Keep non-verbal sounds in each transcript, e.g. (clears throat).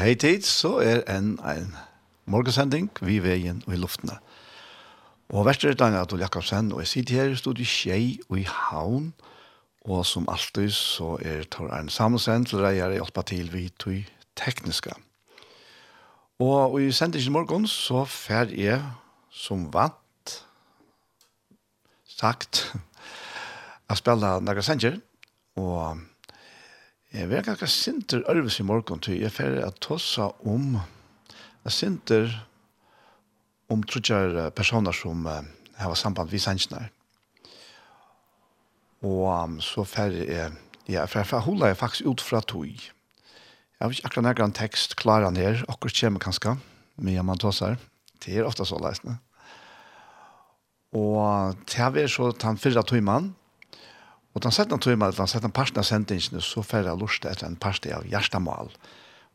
hei tid, så er en, en morgensending vi veien og i luftene. Og verst er Daniel Adol Jakobsen, og jeg sitter her i studiet Kjei og i Havn, og som alltid så er Tor Arne Samuelsen til deg er hjelpa til vi tog tekniske. Og, og i sendingen i morgen så fer jeg som vant sagt (laughs) å spille Nagra Sanger, og Jeg vet ganske sinter ærvis i morgen til jeg fer at tossa om jeg sinter om trutjar personer som uh, har samband vi sannsjene. Og um, så fer jeg ja, for jeg holder jeg faktisk ut fra tog. Jeg har ikke akkurat nærmere en tekst klar han her, akkurat kommer kanskje, men jeg man tossar. Det er ofte så leisende. Og til jeg vil så ta en fyrre tog mann, Og den setten tog meg, den setten parten av sendingen, så får jeg lyst etter en parti av Gjerstamal.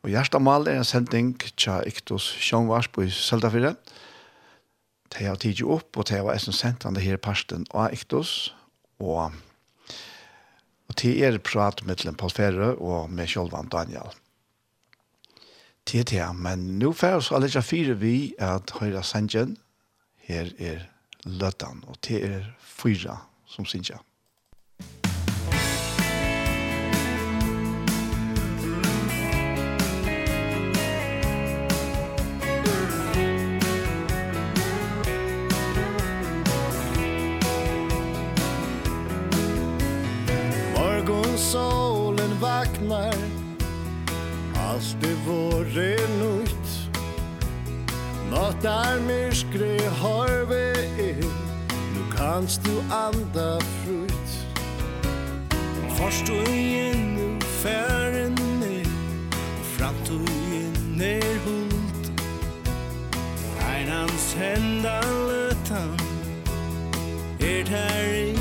Og Gjerstamal er en sending til Iktos Sjongvars på Søldafire. Det har tidlig opp, og det var som sendt han det her parten av Iktos. Og, og det er prat mellom Paul Ferre og med Kjolvan Daniel. Det er det, men nå fer oss alle fire vi at høyre sendingen. Her er løtan, og det er fyra som synes jeg. der har vi er. Nu kanst du anda frut Forst du igjen nu færen er Fram du igjen er hult Einans hendan løtan. Er der igjen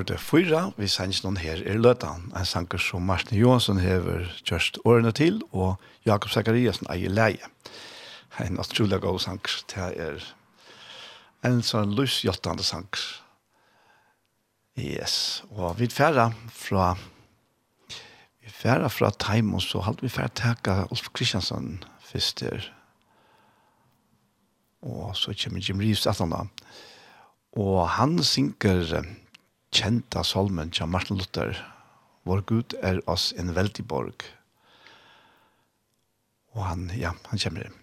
året fyra, vi sanns noen her i Løtan, en sanker som Martin Johansson hever kjørst årene til, og Jakob Zakariasen eier leie. En utrolig god sanker, det er en sånn lysjottende sanger. Yes, og vi færa fra vi færa fra Taimon, så hadde vi færa teka Ulf Kristiansson først der. Og så kommer Jim Reeves etter Og han synker kjenta salmen til Martin Luther, vår Gud er oss en veldig borg. Og han, ja, han kommer inn.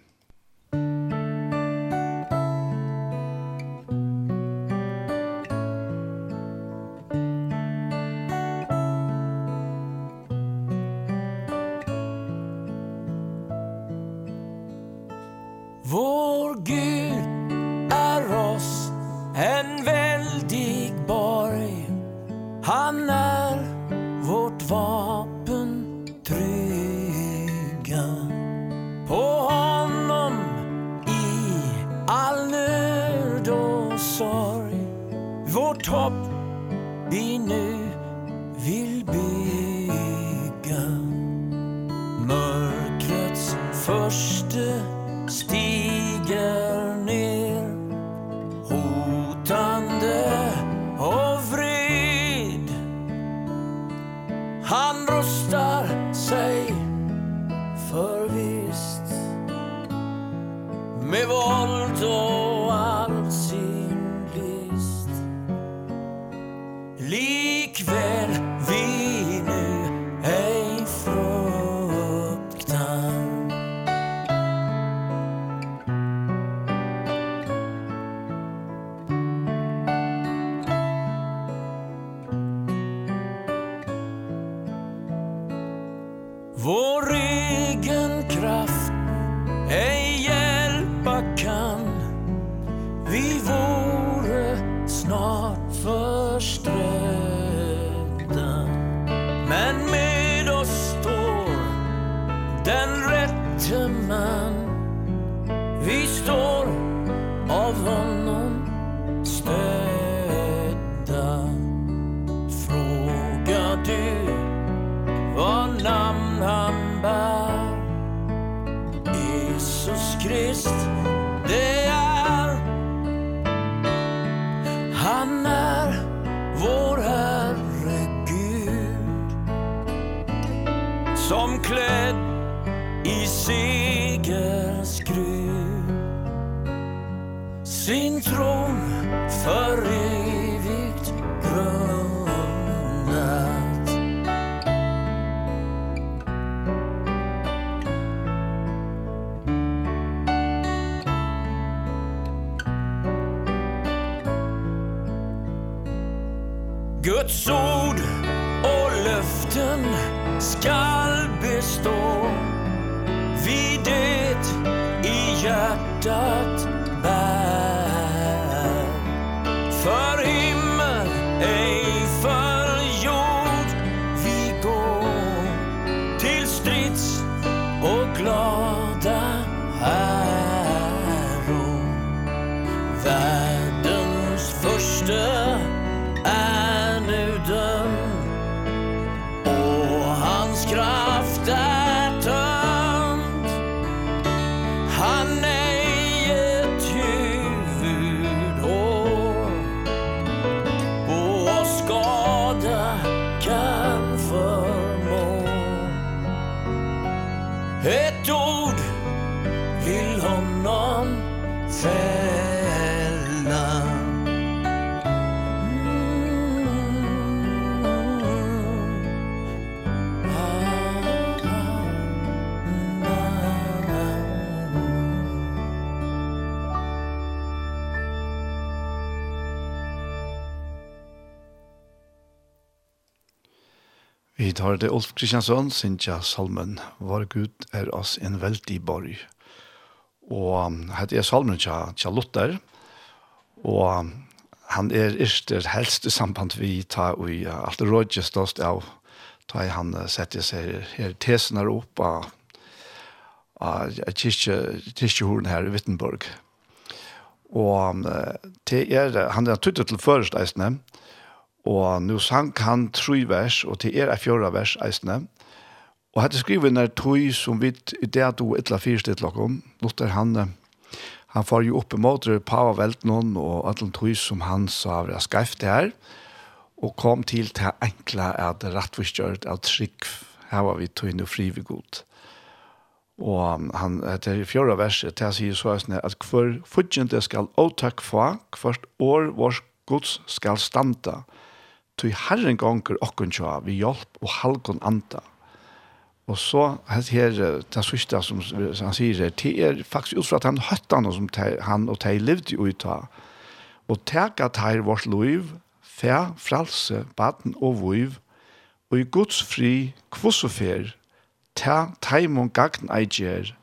første stig vid har det Ulf Kristiansson, Sintja Salmen, var Gud er oss en veldig borg. Og hette er Salmen tja, tja Luther, og han er yster helst i samband vi ta i uh, alt rådje ståst av, ta i han uh, setter seg her tesen her opp av av kyrkjehoren her i Wittenborg. Og um, det er, han er tuttet til først eisne, og Og nå sang han tre vers, og til er er fjorda vers eisne. Og hadde skrivet når tog som vidt i det du etla fyrstitt lakom. Lothar han, han får jo opp i det pava velt og alle tog som han sa var skreft her. Og kom til til enkla at rettforskjørt av trygg. Her var vi tog inn og frivi god. Og han, etter fjorda verset, til han sier så eisne at hver fudgjende skal åtak få, hvert år vårs gods skal standa. Og tog herren gonger okken tja, vi hjelp og halgon anda. Og så her, det sørste som han sier her, det er faktisk ut fra at han høtta noe som han og de levde jo i ta. Og teka teir vårt liv, fær, fralse, baden og viv, og i Guds fri kvossofer, ta taimon gagn eiger,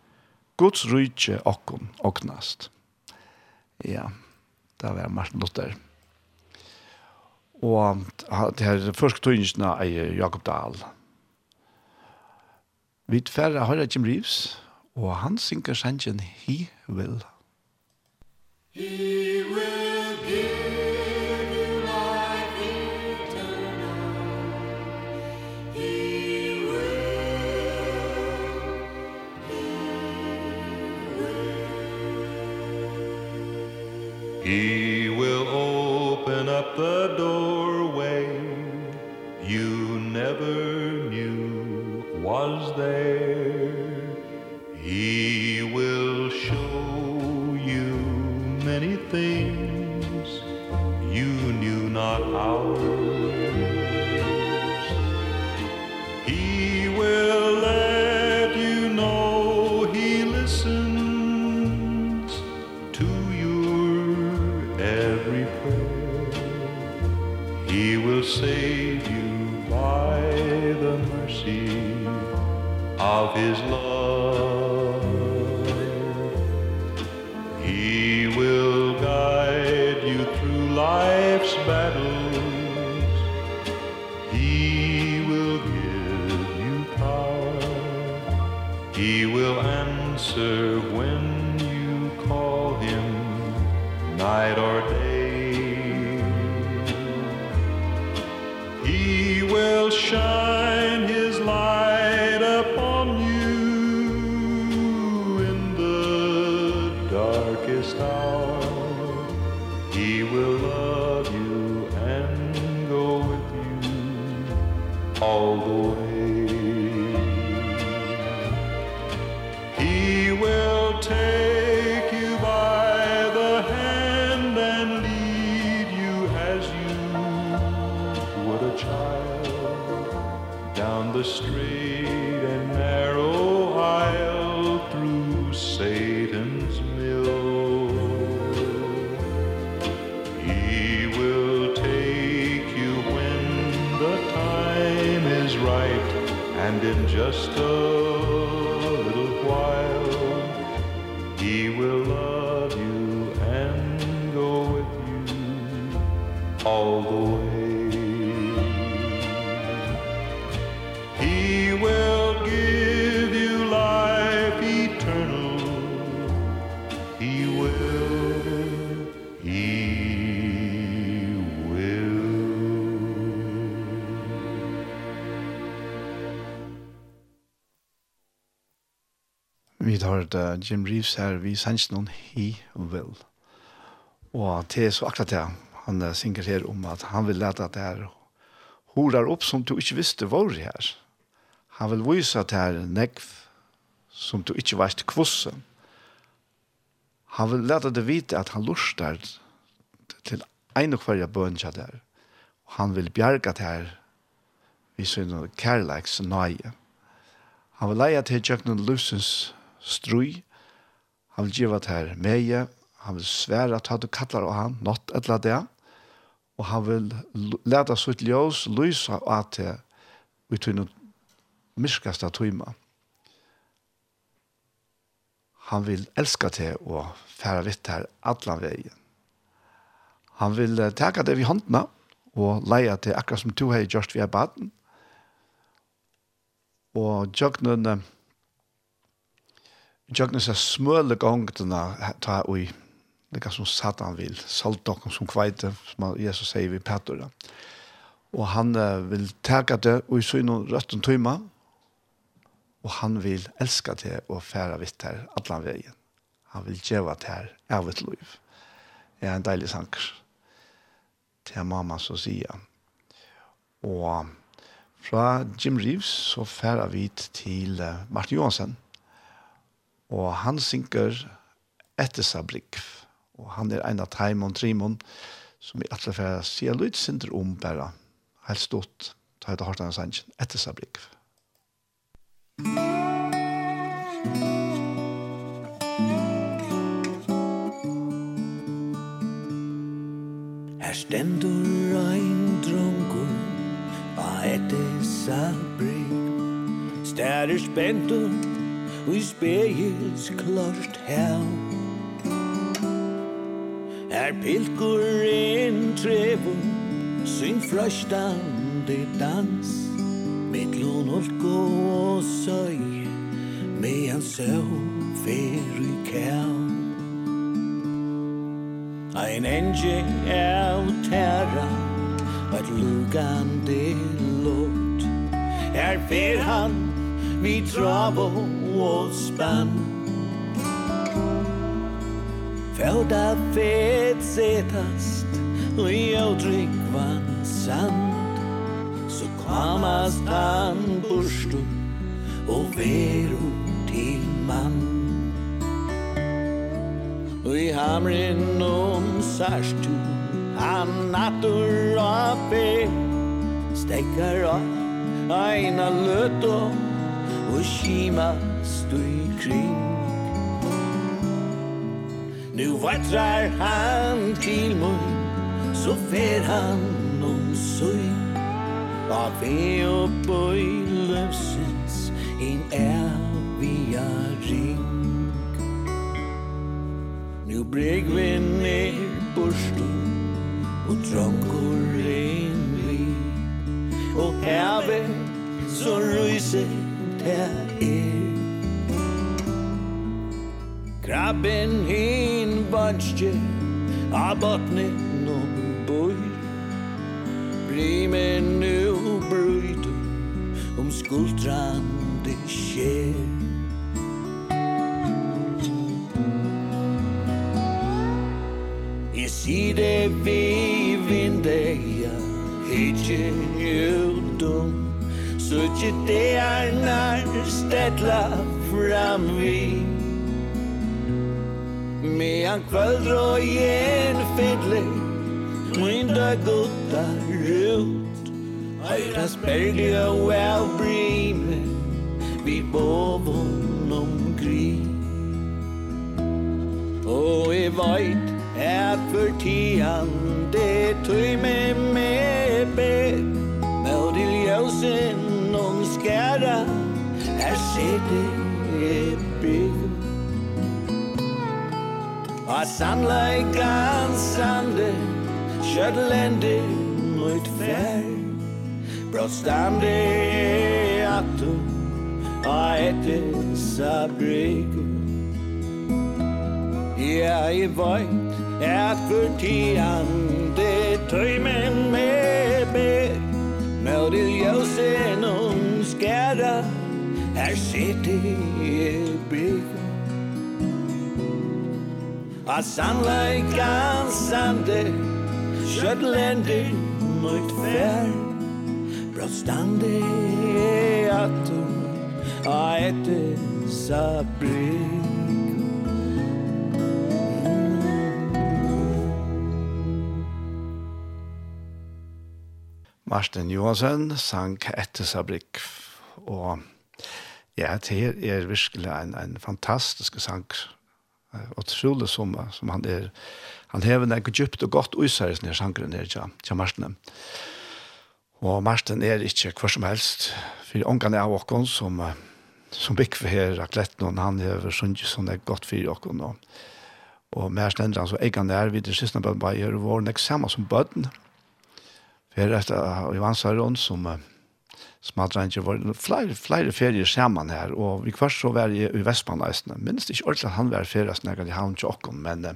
Guds rujtje okkon oknast. Ja, det var Martin Luther. Og det her første tøyningsene er Jakob Dahl. Vi tverre har Jim Reeves, og han synker sangen He Will. He will give He will open up the is hørt Jim Reeves her, vi sender noen he will. Og det er så akkurat det, han uh, synger her om at han vil lete at det er horar opp som du ikke visste var her. Han vil vise at det er nekv som du ikke vet kvossen. Han vil lete det vite at han lurer til en og hver bøn der. Og han vil bjerge det her vi syner kærleiks nøye. Han vil leie til Jøknen Lusens strui. Han vil giva til her meie. Han vil svære at du kallar av han, nått et eller det. Og han vil leta sitt ljøs, lysa av til vi tog noen myskaste tøyma. Han vil elska til og færa vitt her allan veien. Han vil teka det vi håndna og leia til akkurat som du har gjort vi er baden. Og jøgnene Jøgnes er smøle gongtene ta ui, det som Satan vil, saltdokken som kveite, som Jesus sier vi Petter. Og han vil teka det ui så innom røtten tøyma, og han vil elska det og færa vitt her allan vegin Han vil djeva det her av et liv. Det er en deilig sanker til mamma så sier. Og fra Jim Reeves så færa vi til Martin Johansen, og han synker etter Sabrik, og han er en av Taimon Trimon, som i alle fall sier litt synder om bare, helt stort, ta etter hardt hans sangen, etter Sabrik. Her stendur ein drongur, A etter Sabrik, stærre spentur, i spegels klart her Er pilkurin trevo sin frøstande dans. Med lunult gå og søy med en søv fer i kær Ein enge av terra Et lugande lot Er fer han me trouble was span Felt a fet setast Og jeg drikvann sand. Så klamast han burstu Og veru til mann Og i hamrin om sarstu Han natur og fe. Stekkar av Aina løt og og kima stui kring. Nu vatrar han til mun Så fer han om sui Av ve og boi løvsins In evia ring. Nu breg vi ned borstu Og drongur en vi Og herve så ryser her er Krabben hin vanskje a botnet om bøy. Brimen nu brøyd om skuldran det skjer. Jeg sier det vi vindeia Hitje jo dumt Søtje det er nær stedla framvi Mean kvöld og en fiddle Min Mynda gutta rut Høyras berglige og av brime Vi bovun omkri Og i veit er for tian Det tøy med sunlight on Sunday Shetlandy mot fær. Brotstande i atto A ette sa brego Ja, i vajt Ert for tian Det tøymen med ber. Med det ljusen om skæra Her sitter jag brego A sunlight on Sunday Shetlandy might fair Brostande atum A ete sabrik Martin Johansen sang etter Sabrik. Og ja, det er virkelig en, en fantastisk sang og trolig som, som han er. Han hever en djupt og godt uisæres nere sangren nere til, til Marsten. Og Marsten er ikke hva som helst, for ångan av åkken som, som bygg for her akletten, og han hever sunnkje som er godt for åkken. Og, og mer stender han så egen er vid det siste bønnen bare gjør våren, ikke samme som bønnen. For her er det Johan Søron som, Uh, smadrange var flere, flere ferier sammen her, og vi kvar så var i i Vestmanneisene. Minst ikke ordentlig at han var ferie snakket i havn til åkken, men,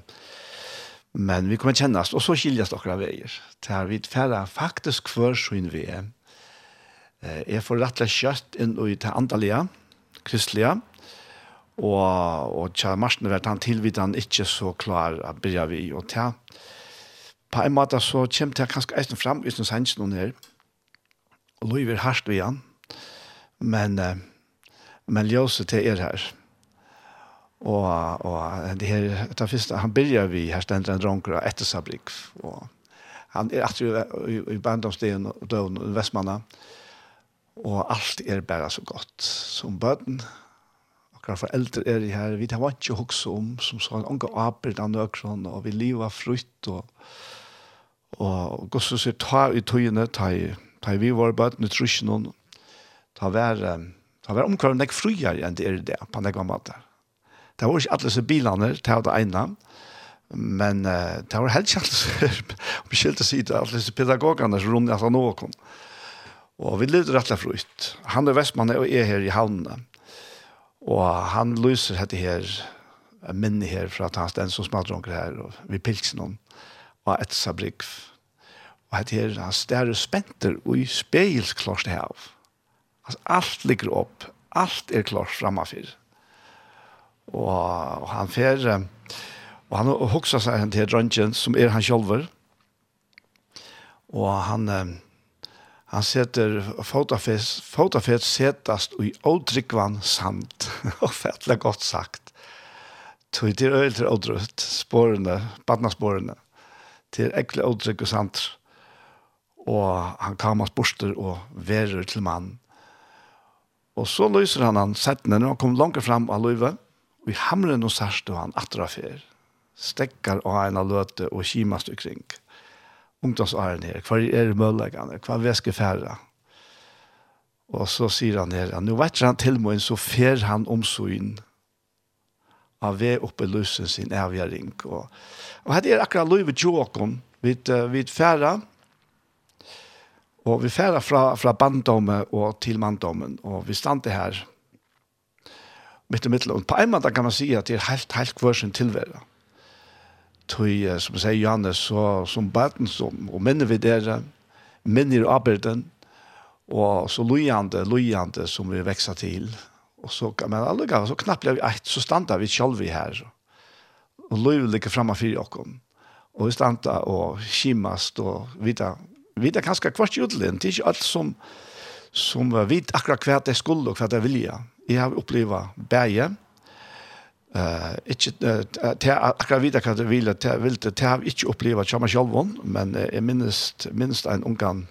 men vi kommer kjennast og så skiljes dere veier. Til vi færre faktisk kvar så inn vi er. Jeg får rett og slett inn i til antalia kristelige, og, og til Marsen var han tilvidt han ikke så klar å begynne vi, og til på en måte så kommer det kanskje eisen fram uten noen her, løyver hardt vi han, men, men ljøset til er her. Og, og det her, det første, han begynner vi her stendra en dronker av ettersabrik, og han er alltid i, i bandomstiden og døden og vestmanna, og alt er bare så godt som bøten, Akkurat foreldre er det her, vi tar vant ikke hokse om, som sånn, unge arbeid av nøkron, og vi lever frutt, og, og, og gosses er ta i tøyene, ta i tøyene, Da vi var bøtt med trusjen og ta vær, ta vær omkvarende nek frier enn det er det, på en gammel måte. Det var ikke alle disse bilene, det var det ene, men uh, det var helt kjent, om skilte sida, alle disse pedagogene som rommet etter noen. Og vi levde rett og slett Han er Vestmann og er her i havnene. Og han lyser dette her, minne her fra at han stend som smadronker her, og vi pilser noen og et sabrikv Og at her han stærre spenter og i spegelsklart det her. Altså, alt ligger opp. Alt er klart framme. Og, og han fer, og han hoksa seg til drøntgen som er han sjolver. Og han, han setter fotafet, fotafet setast i ådrikvann sand. (laughs) og fettelig godt sagt. Tog til øyelter ådrutt, spårene, badnasporene. Til ekle ådrikk og sandr og han kamas borster og verer til mann. Og så lyser han han settene når han kom langt fram av løyve, og i hamren og sørste han atra fer, stekkar og en av løte og kimast ukring. Ungdomsåren her, hva er det møllegene, hva vesker færre? Og så sier han her, nå vet han til meg, så fer han omsyn av ved oppe løsen sin evige ring. Og, og her er akkurat løyve tjåkon, vi, vi færre, Og vi færer fra, fra banddommen og til manddommen, og vi stander her mitt i mittel. På en måte kan man si at det er helt, helt hver sin tilvære. Tøy, som jeg sier Johannes, så, som baden som, og minner vi dere, minner arbeiden, og så lojande, lojande som vi vekser til. Og så kan man alle ganger, så knappt blir vi ett, så stander vi selv her. Og lojande ligger fremme for dere. Og vi stander og skimast og videre vi er kanskje kvart i utlen, det er ikke alt som, som vet akkurat hva det skulle og hva det vilja. Jeg har opplevd bæge, Uh, ikke, uh, til akkurat videre hva det vil, til jeg har ikke opplevd kjama selv, men uh, jeg minnes, minnes en ungan,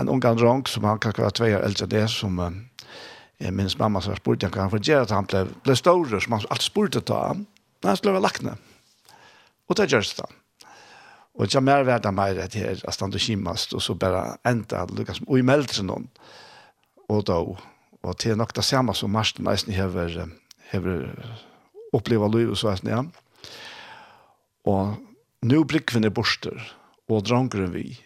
en ungan dronk som han kan være tve år eldre det, som uh, jeg minnes mamma som spurte hva han for gjøre at han ble, ble større, som han alltid spurte til han, men han skulle være lagt ned. Og det gjøres det han. Og jeg mer verda meir at her, at stand og kimast, og så bare enda, lukka som ui meldre noen, og da, og til nok det samme som Marsten eisen hever, hever oppleva liv og så eisen ja. Og nu brikven er borster, og drangren vi,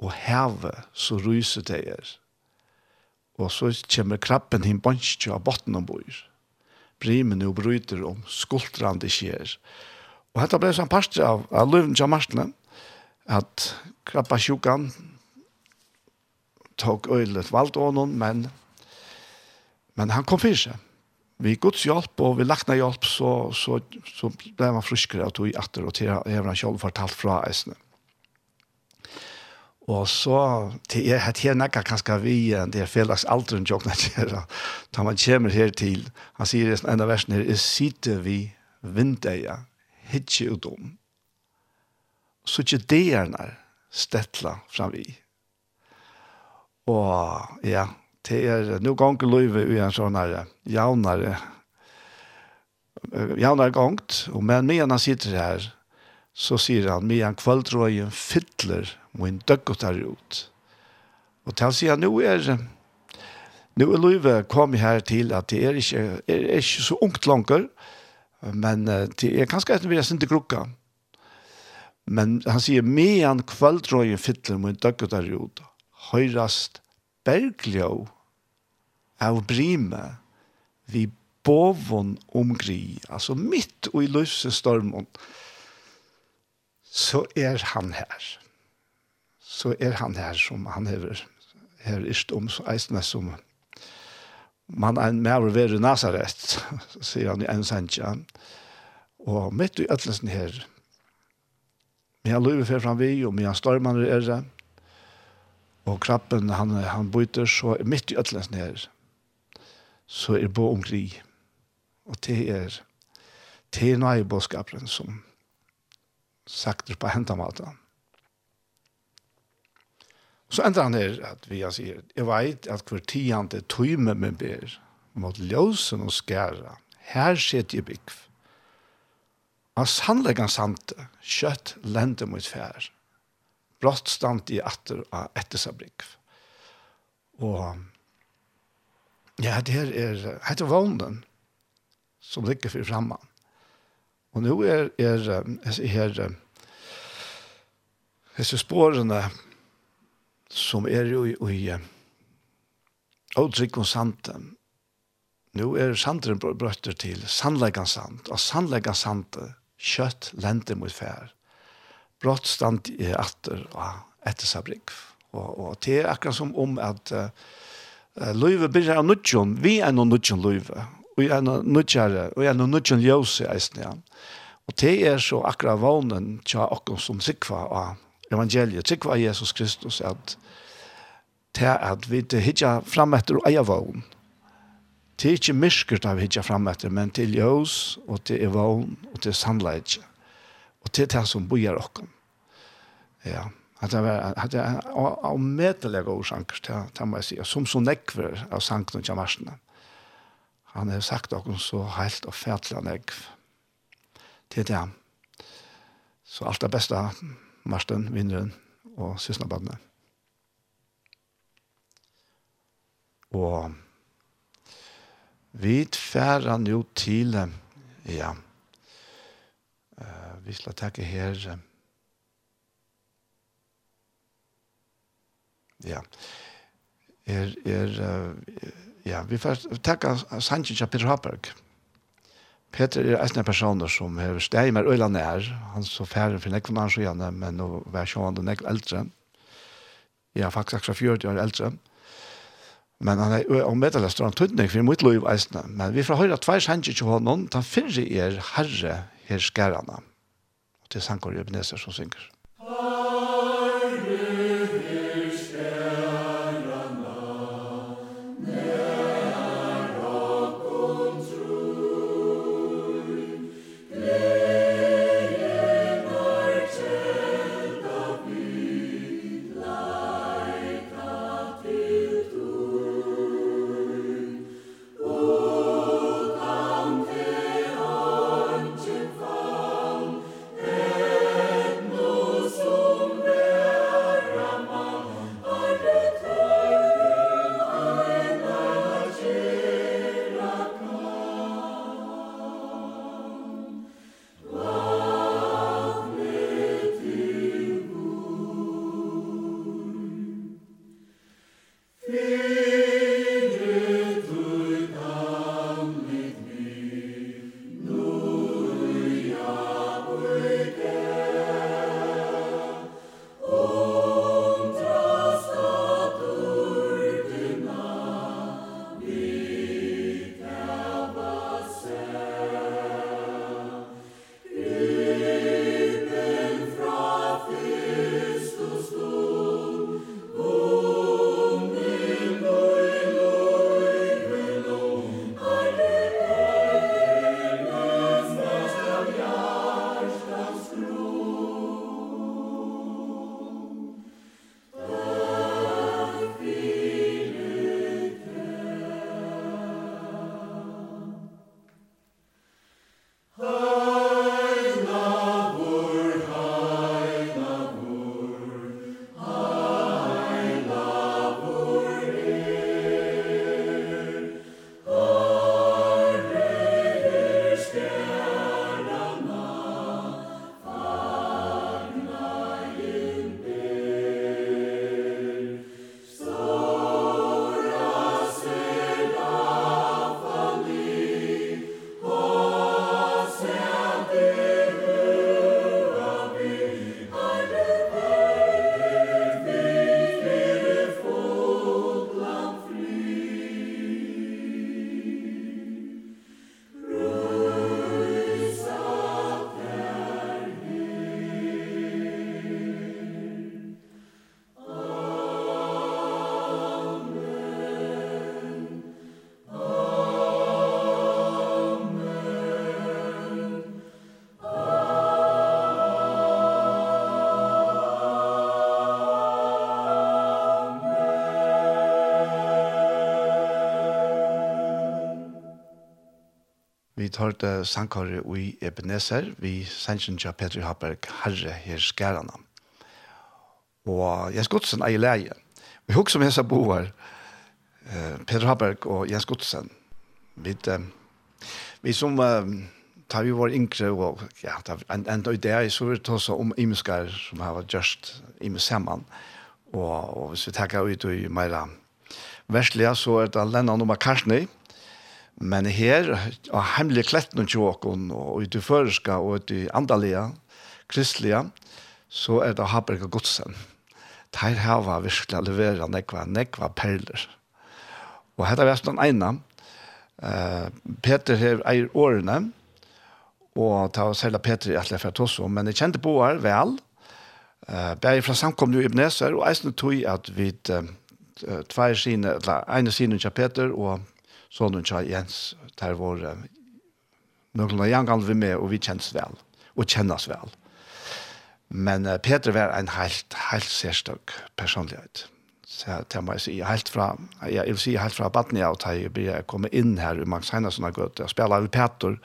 og heve, så ryser det er. Og så kommer krabben hin banskje av botten om bor. Brimen og bryter om skuldrande skjer. Og dette ble sånn parster av, av løven til Marsten, at krabba sjukan tok øylet valgt av noen, men, men han kom for seg. Vi Guds hjelp og vi lakna hjelp, så, så, så ble man friskere og tog i atter, og til jeg han selv fortalt fra eisene. Og så, til jeg har tjene nekka kanskje vi, det er felags alderen jokna kjera, da man kommer her til, han sier i en av versen her, jeg sitter vi vindeia, hitje ut om så ikke det er nær stettla framvi. Og ja, det er nå ganger løyve i en sånn her jaunare jaunare gongt, og men med han sitter her, så sier han, med en kvöldrøyen fytler og en døggot her ut. Og til han sier, nå er nå er løyve kommet her til at det er ikke, er, er ikke så ungt langer, men det er kanskje etter vi er sinte krukka, Men han sier, medan kvöldrøyen fytler mot døgget der ut, høyrast bergljå av brime vi bovon omgri, altså mitt og i løsestormen, så er han her. Så er han her som han hever, her ist om, så eisne som man er en maver ved Nazaret, (laughs) sier han i en sentja, og mitt i øtlesen her, Men han løyver fer fram vi, og men stormen er det. Og krabben, han, han byter, så midt i øtlens nere, så er bo omkrig. Og det er, det er nøye bådskapen som sagt på hentamata. Så endrar han her at vi har sier, jeg veit at hver tiende tøyme med ber, mot ljøsen og skæra, her sitter jeg bygg. Men sannleggen sant, kjøtt lente mot fær. Brått stand i atter av ettesabrikv. Og ja, det her er, heter vånden som ligger for fremme. Og nå er, er, er her, disse spårene som er jo i, i Odrik og santen. Nå er santen brøtter til Sandleggen sant, og sannleggan santen kjøtt lente mot fær. Brått stand i atter og etter sabrik. Og, og det er akkurat som om at uh, løyve blir av nødjon, vi er noen nødjon løyve, og er noen nødjere, og er noen nødjon ljøse i eisen igjen. Og det er så akkurat vånen til akkurat som sikva av evangeliet, sikva av Jesus Kristus, at det er at vi hittar fram etter og eier vånen, det er ikke myskert av hitja fram etter, men til ljøs, og til evon, og til sannleid. Og til det som bojar okken. Ja, at det er at det var avmedelige årsanker, det, det må jeg si, som så nekver av sanken og kjamarsene. Han har sagt okken så heilt og fætla nekv. Til det, så alt det beste, Marsten, vinneren og sysnabadene. Og Vi færer jo til, ja, uh, vi skal takke her, ja, er, er, uh, ja, vi får takke Sanchin til Peter Haberg. Peter er en person som har steg med øyla nær, han så færre for nekvann hans og gjerne, men nå var sjående nekvann eldre, ja, faktisk akkurat 40 år eldre, og Men han er omedelig stor antydning for mitt liv eisne. Men vi får høre at hver sanger ikke har noen, fyrre er herre her skærene. Og til er Sankor Ebenezer som synger. vi tar det sangkare i Ebenezer, vi sannsyn til Petri Haberg, herre her skærene. Og Jens Godsen er i leie. Vi husker om hesa boer, eh, Petri Haberg og Jens Godsen. Vi, eh, vi som eh, tar vi vår yngre, og ja, det er en, en idé, så vil vi ta oss om imenskar som har vært gjørst imen sammen. Og, og hvis vi tenker ut i meira verslige, så er det Lennon og McCartney, Men her, og hemmelige kletten og tjåkon, og ut i føreska, og ut i andalige, kristelige, så er det Haberga Godsen. Der hava virkelig levera nekva, nekva perler. Og her er den ene. Uh, Peter her eier årene, og ta og særlig Peter i alle for oss men jeg kjente på her vel, uh, bare fra samkomne i Ibneser, og eisen tog at vi uh, tvær sine, eller ene sine til Peter, og sånn tja Jens, der var noen av jangan vi med, og vi kjennes vel, og kjennes vel. Men uh, Peter var en helt, helt særstøk personlighet. Så jeg må si, helt fra, jeg vil si helt fra Batnia, og da jeg ble kommet inn her og Max Heinersen og Gøte, og spiller av Peter,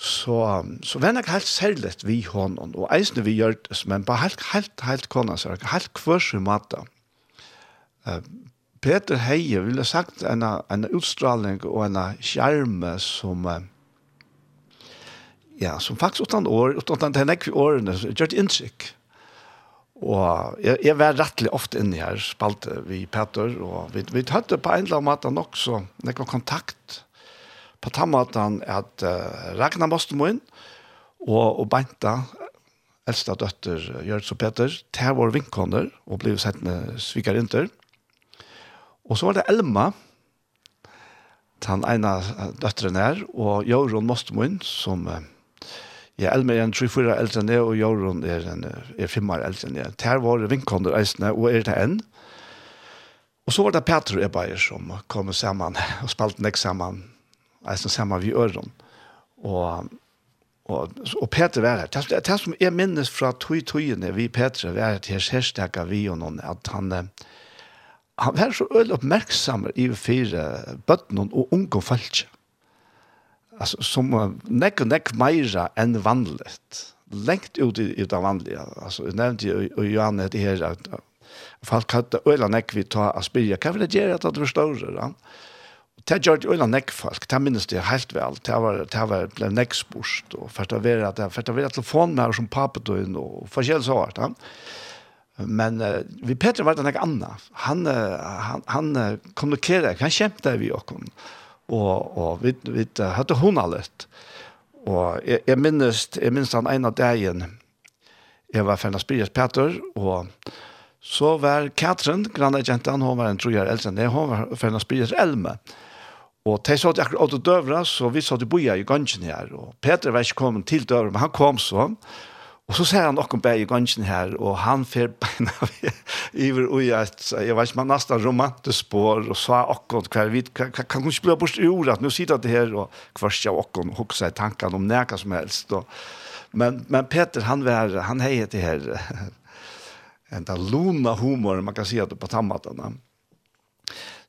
så, så var jeg helt særlig vi hånden, og eisene vi gjør det, men bare helt, helt, helt kona, så helt kvørs i maten. Uh, Peter Heie ville sagt en, en utstråling og en skjerme som ja, som faktisk utan år, utan den ekvi årene, gjør det inntrykk. Og jeg, jeg var rettelig ofte inne her, spalte vi Peter, og vi, vi hadde på en eller annen måte nok så nekva kontakt på den måten at uh, Ragnar måste må inn, og, og Beinta, eldste døtter Gjørts og Peter, til vår vinkoner, og ble sett med sviker inntil. Og så var det Elma, den ene døtteren her, og Jørgen Mostemoen, som ja, Elma er en 3-4 eldre enn jeg, og Jørgen er, en, er 5 år eldre enn jeg. Her var vinkånder eisene, og er det enn. Og så var det Peter og Ebeier som kom sammen, og spalte nek sammen, eisene sammen vi øren. Og, og, og Peter var her. Det, det som jeg minnes fra tog-togene vi Peter var her til herstekker vi og noen, at han han var så øyelig oppmerksom i fire bøttene og unge folk. Altså, som nekk og nekk meira enn vanligt. Lengt ut i, i det vanlige. Altså, jeg nevnte jo Johan det her at folk hadde øyelig nekk vi ta og spyrja, hva vil det gjøre at det var større? Ja? Det gjør det øyelig nekk folk, det minnes det helt vel. Det var, det var ble nekk spørst, og først å være, det, først å være som papet og forskjellig så var det. Ja? Men uh, vi Peter var det noe annet. Han, uh, han, han uh, kommunikerer, han kjempte vi og kom. Og, og vi, vi uh, hadde hun litt. Og jeg, jeg, minnes, jeg minnes han en av dagen, jeg var ferdig spyrer Peter, og så var Katrin, grannet jentan, hun var en trojer eldre enn det, hun var ferdig spyrer Elme. Og de så det akkurat åter døvra, så vi så det boja i gangen her. Og Peter var ikke kommet til døvra, men han kom så. Og Og så ser han noen bæg i gansjen her, og han fer (laughs) beina iver ui at, jeg vet ikke, man nesten romantisk spår, og så okkon akkurat hver vit, kan, hun ikke bli bort i ordet, at nå sitter det her, og kvart av og hukse i tankene om neka som helst. Og, men, men Peter, han, var, han heier til her, (laughs) en da luna humor, man kan si at det på tammatene.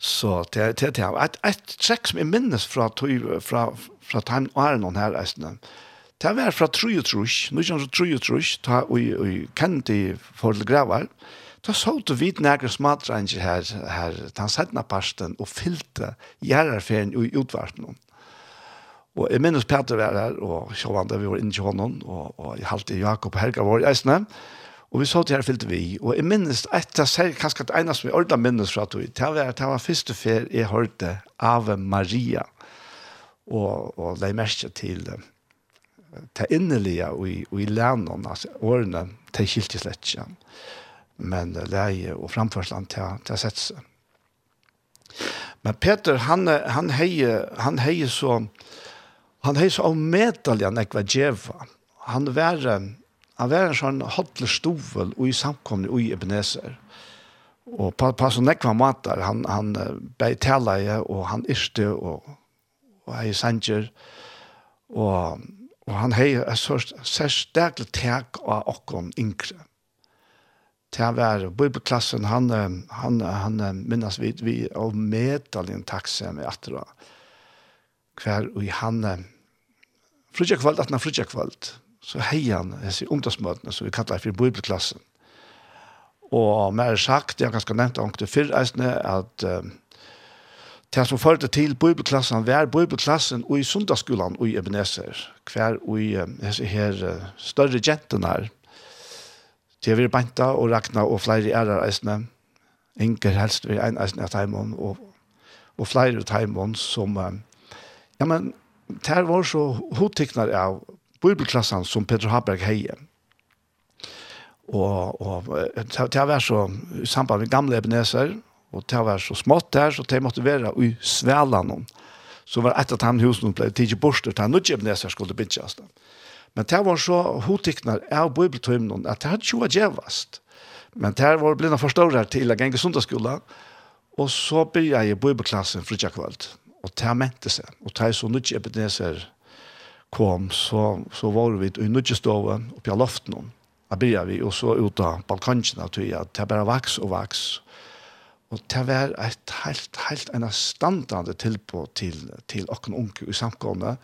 Så til, til, til, et, et trekk som jeg minnes fra, fra, fra, fra, fra, fra, fra, fra, fra, fra, fra, fra, fra, Det var fra 33, nu kjenner 33, ta og kjente for til gravar, Da så du vidt nægre smadranger her, her den sedna parsten, og fylte gjerrerferien i utvartenen. Og jeg minnes Peter var her, og sjåvande vi var inne til honom, og, og jeg halte Jakob Helga var i eisene, og vi så til her fylte vi, og jeg minnes etter seg, kanskje det ene som jeg ordentlig minnes fra tog, det var, det var første fer jeg hørte Ave Maria, og, og det merkte til det ta innelige og i, og i lænen, altså årene, det skilte slett ikke. Men leie og framførselen ta, ta sett seg. Men Peter, han, han heie, han heie så, han heie så avmedelig han ikke var djeva. Han var, han var en sånn hodler stovel og i samkomne og i Ebenezer. Og på, på sånn nekva matar, han, han bei taleie og han yrste og, og hei sanger. Og Og han hei er så særstaklig tek av okkom yngre. Til var bibelklassen, han, han, han minnes vi, vi av medaljen takkse med atra. Hver og han, frutja kvalt, at han frutja kvalt, så hei han hese ungdomsmøtene, som vi kallar for bibelklassen. Og mer sagt, jeg har ganske nevnt om det fyrreisende, at uh, Det som førte til bibelklassen var bibelklassen og i sundagsskolen og i Ebenezer. Hver og i disse her større jentene her. til vi Banta og rakna og flere ærer eisene. Inger helst vi en eisene av Taimon og, og flere av Taimon som... Ja, men det var så hodtikner av bibelklassen som Peter Haberg heier og, og det var så i samband med gamle ebeneser, Og det var så smått der, så det måtte være i Svelan. Så var et av de husene ble tidlig bort, og det var ikke det jeg skulle bygge. Men det var så hotikkner av bibeltøymene, at det hadde ikke vært gjevast. Men det var blivna forstårere til å gjenge sundagsskolen, og så begynte jeg i bibelklassen fritja kveld, Og det mente seg. Og det er så nødt epineser kom, så, så var vi i nødgjeståven oppe i loften. Da begynte vi, og så ut av balkongene, og det bare vaks og vaks. Og Og det var et helt, helt en standande tilbå til, til okken unge i samkomne,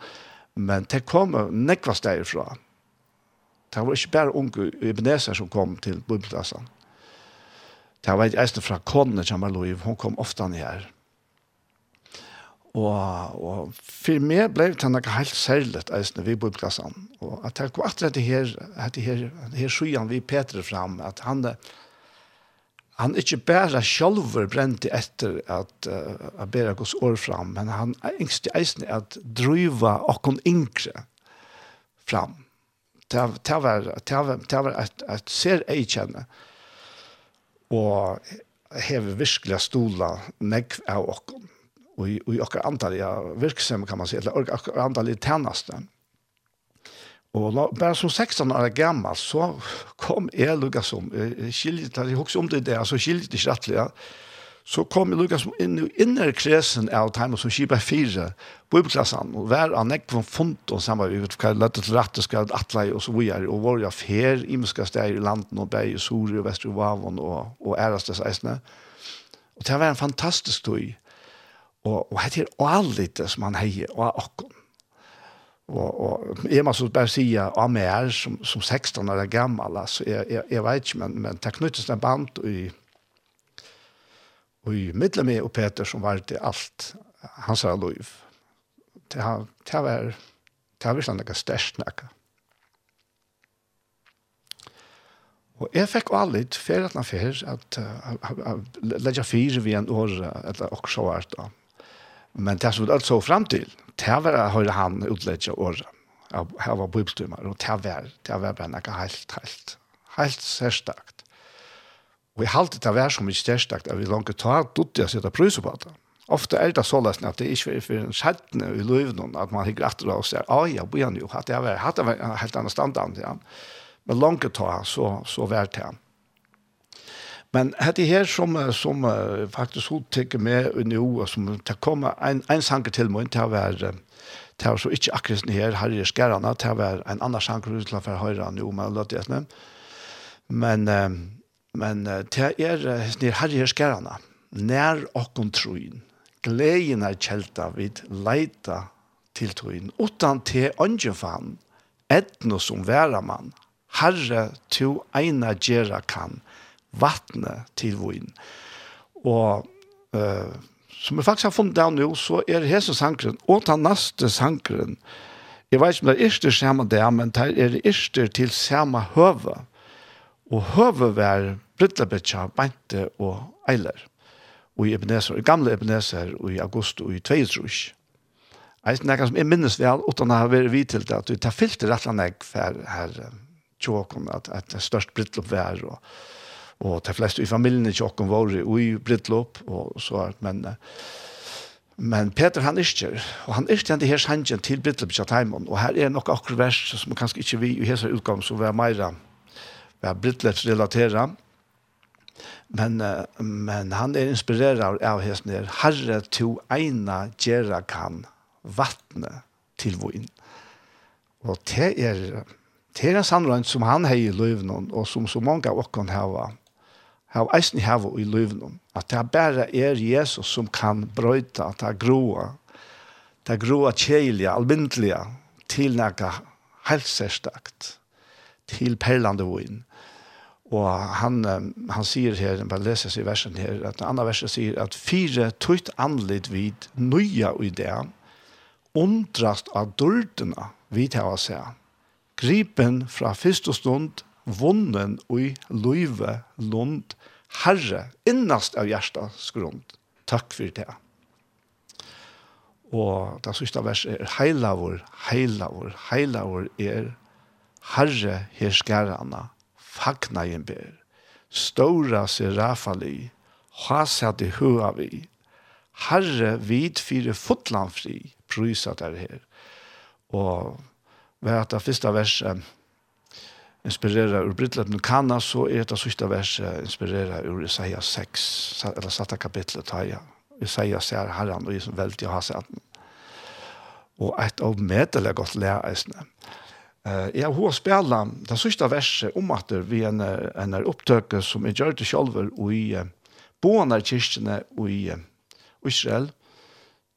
men det kom nekva steg fra. Det var ikke bare unge i Ebenezer som kom til bibelklassen. Det var et eisne fra konene som var lov, hun kom ofte ned her. Og, og for meg ble det noe helt særlig eisne ved bibelklassen. Og at jeg kom etter det her, det her, det her skyen vi Peter fram, at han, det, han ikke bare sjølver brente etter at uh, bæra gås år fram, men han engste eisen at driva okkon yngre fram. Det, var, det var, det var et, et ser jeg kjenne, og hever virkelig stola negv av okkon, og i, og i okkar antallige virksomhet kan man si, eller okkar antallige tjeneste. Mm Og la, bare som 16 år gammel, så kom jeg lukket som, skiljet, jeg husker om det der, så skiljet ikke rettelig, ja. Så kom jeg lukket som inn i inner kresen av time som skipa fire, bibelklassen, og hver av nekven fond, og samme, vi vet hva jeg til rette, skal atle, og så videre, og var jeg fer, imenska steg i landen, og beg, i Sori og Vestru vavon, og, og ærestes eisene. Og det var en fantastisk tog, og, og det er alle det som han heier, og akkurat og, og är må så bara säga om er som som 16 år gammal alltså är är är vet inte men men tekniskt en band i i mittel med og Peter som var det alt, han sa lov. Det har det var det var størst gastsnacka. Og jeg fikk alle litt fer at fer at leggja fire vi en år eller også hvert da. Men det som vi alt så fram til, det var høyre han utledde året av her var bibeltimer, og det var, det var bare noe helt, helt, helt særstakt. Og jeg halte det var så mye særstakt at vi langt ta, dotte jeg sitte prøyser på det. Ofte er det så sånn at det ikke er for en skjettene i løyvene, at man ikke etter og sier, ah, ja, bor han jo, at det var, at det var helt annen standard, ja. Men langt ta, så, så var det han. Men hade her som som uh, faktisk hun tenker med nu och som ta kommer en en sanger til meg, til å være, til å så ikke akkurat her, her i det til å være en annen sanger til å være høyre nå, men løte det snäm. Men uh, men det är ni her i skärarna nær och kontrollen gleden er kjelta vid leita til troen, utan til ungen etno som väraman herre to eina gjerra kan vattnet til vin. Og uh, som vi faktisk har funnet der nå, så er hese sankeren, og den neste sankeren, jeg vet ikke om det er ikke samme det, men det er ikke til samme høve. Og høve var Brittlebetja, Bente og Eiler. Og i Ebenezer, i gamle Ebenezer, og i august, og i Tveidsrush. Jeg vet er som jeg minnes vel, uten å ha vært vidt til det, at vi tar fyllt rett og slett for her, tjåkene, at det er størst Brittlebetja, og og de fleste i familien ikke åkken var i brittlåp, og så er men... Men Peter han ikke, og han ikke den her sangen til brittlåp til Taimon, og her er nok akkurat vers som kanskje ikke vi i hese utgang som var mer er brittlåps relateret, men, men han er inspireret av hese her, Herre to eina gjera kan vattne til voin. Og det er, det er en sannrønt som han har i løvnen, og som så mange av åkken har har eisen hava i løven at det bare er Jesus som kan brøyta, at det groa, det groa kjelige, almindelige, til nækka helt særstakt, til perlande voin. Og han, han sier her, bare leser seg i versen her, at den andre versen sier at fire tøyt anledd vid nøya i det, undrast av dårdena vid her å se. Gripen fra første stund vunnen ui løyve lund herre innast av hjertas grunn. Takk for det. Og det siste verset er heilavur, heilavur, heilavur er herre herskarana, fagna ber, stora serafali, hasad i huavi, herre vid fire fotlandfri, prysa der her. Og ved at det første verset inspirera ur brittlet nu kanna så er det sista verset inspirera ur Isaiah 6 eller satta kapitlet har jeg Isaiah ser herran og Jesus veldig og har sett og et av medelig godt læreisene Uh, jeg har spela det sista verset om at vi en, en opptøke som jeg gjør det selv og i uh, boende kyrkene og i uh, Israel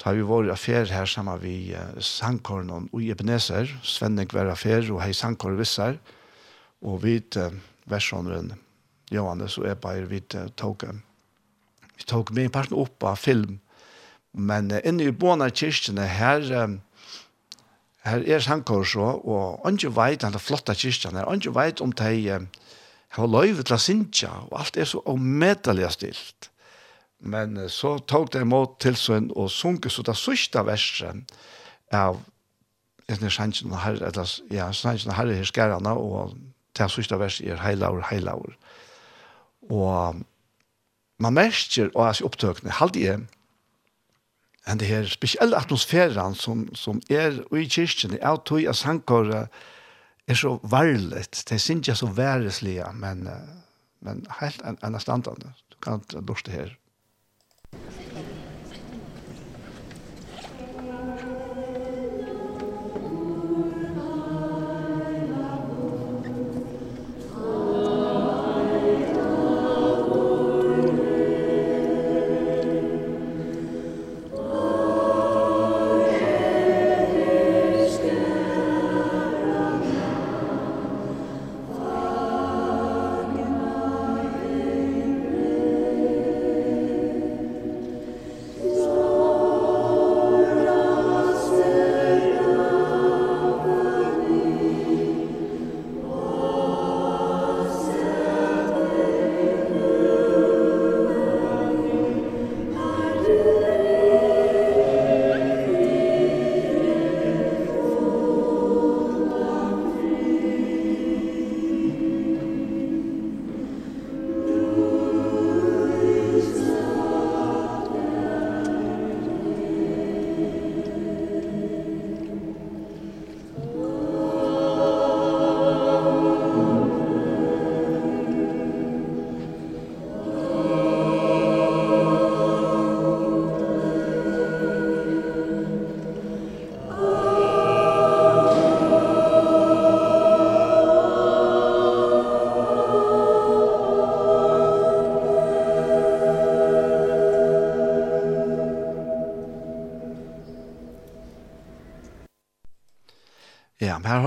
har vi vært affær her sammen vi uh, sangkorn og i Ebenezer. Svenning var affær og hei sangkorn visser. og Og vi uh, versjoneren Johannes og Ebeir, vi uh, tok, vi tok med parten opp av film. Men uh, inne i Båna kyrkene her, um, her er sankor så, og andre veit, han er flotta kyrkjene, andre veit om de uh, har løyve til å synge, og alt er så omedelig stilt. Men uh, så tok de imot tilsyn og sunke så det sørste verset av etter sannsyn og herre, eller ja, sannsyn og herre her skærene, og det sista verset er heilaur, heilaur. Og man merker, og jeg opptøkene, halde jeg, enn det her spesielle atmosfæren som, som er i kyrkjen, jeg tog av sangkåret er så varligt, det synes jeg så væreslige, men, men helt en, en standande. Du kan lorte her. Musikk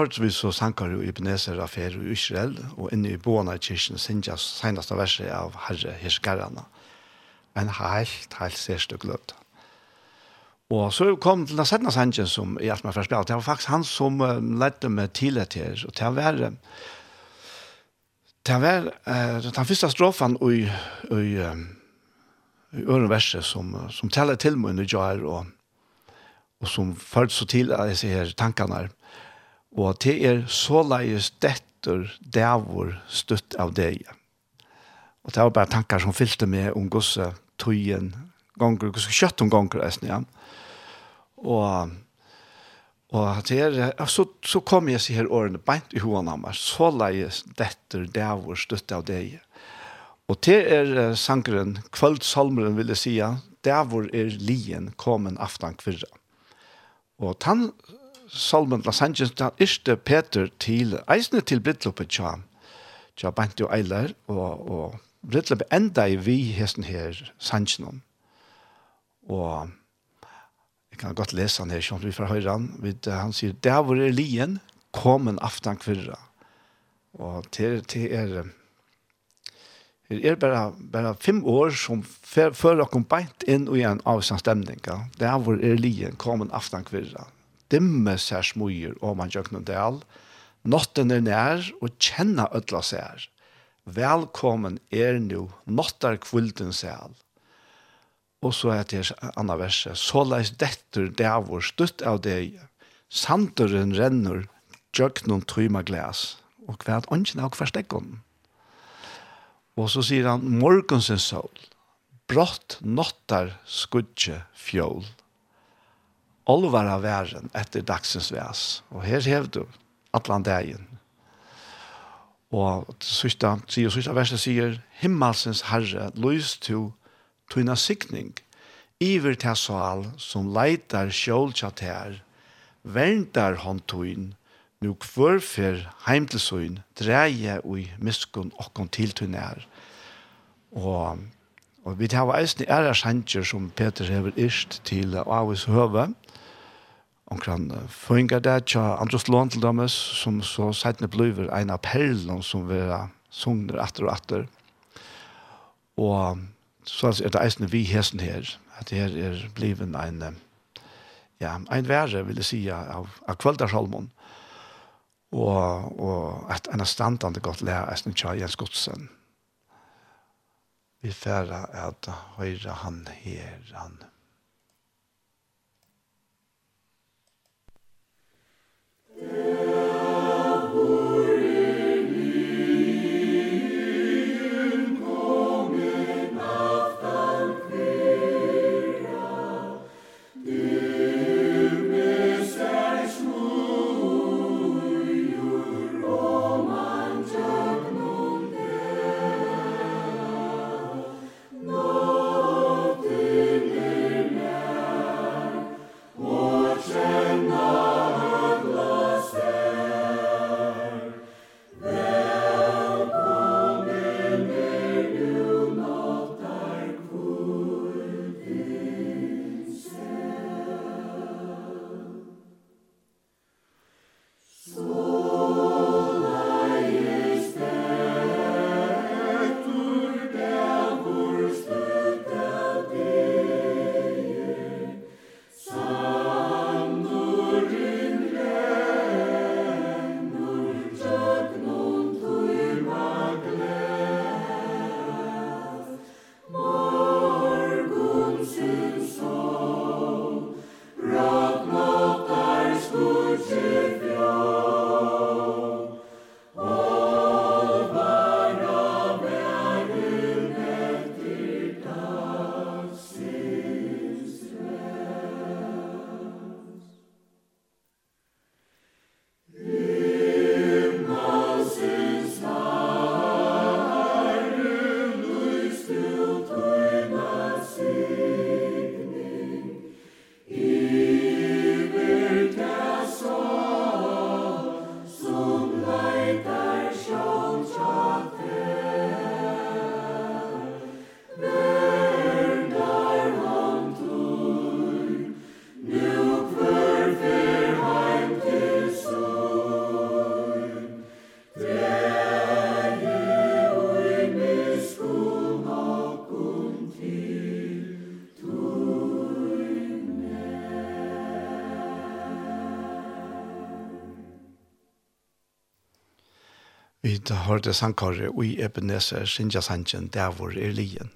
hørte vi så sankar jo Ebenezer affære i Israel, og inne i boene i kyrkjen sinja seneste verset av Herre Hirskarana. En helt, helt særstøk gløtt. Og så kom til den sedna sangen som i alt meg først Det var faktisk han som uh, ledde meg til det her, og til å være Det var eh den første strofen i i i øren verset som som talar till mig under jag og, og som förts så till att jag ser her og det er såleis detter dævor støtt av deg. Og det var bare tankar som fyllte meg om gosse tøyen gonger, gosse kjøtt om gonger, eisen, ja. Og, og det er, så, så kom jeg seg her årene beint i hoen av meg, såleis detter dævor støtt av deg. Og det er sangeren, kvöldsalmeren vil jeg sija, dævor er lien, komen aftan kvirra. Og tann salmen la Angeles, da iste Peter til, eisne til Brittlopet tja, tja bant og Eiler, og, og Brittlopet enda i vi hesten her sannsjonen. Og jeg kan godt lese han her, sånn vi får høre han, vid, han sier, det var er lien, kom en aftan kvirra». Og til, til er, Det er bare, bare fem år som før dere kom beint inn i en avsandstemning. Ja. Det er hvor er lien kom en aftan kvirra dimme sær smuir om han noen del, notten er nær og kjenna ødla sær. Velkommen er nu, nottar kvulten sær. Og så er det andre verset, så leis detter dævor stutt av deg, sanderen renner, jøknon tryma glas, og hvert ånden av hverstekken. Og så sier han, morgensens sol, brått nottar skudje fjål olvar av væren etter dagsens væs. Og her hev du atlan dagen. Og sista, sier sista verset sier, himmelsens herre, lys to tøyna sikning, iver til sal som leitar sjåltjat her, verndar håndtøyn, nu kvørfer heimtelsøyn, dreie ui miskun okkon tiltøyn er. Og, og vi tar eisne æra sanger som Peter hever ist til Avis høve, omkran føringar det, tja Andros Lån til dames, som så seitne bluver ein av perlen som vera sungner atter og atter. Og så er det eisne vi hesen her, at her er bliven ein, ja, ein verre, vil jeg sija, av, av Kvaldarsalmon. Og, og at en standande godt lær eisne tja Jens Godsen. Vi færa at høyra han her, han Amen. har det sankare ui Ebenezer Sinja Sanchen Davor Erlien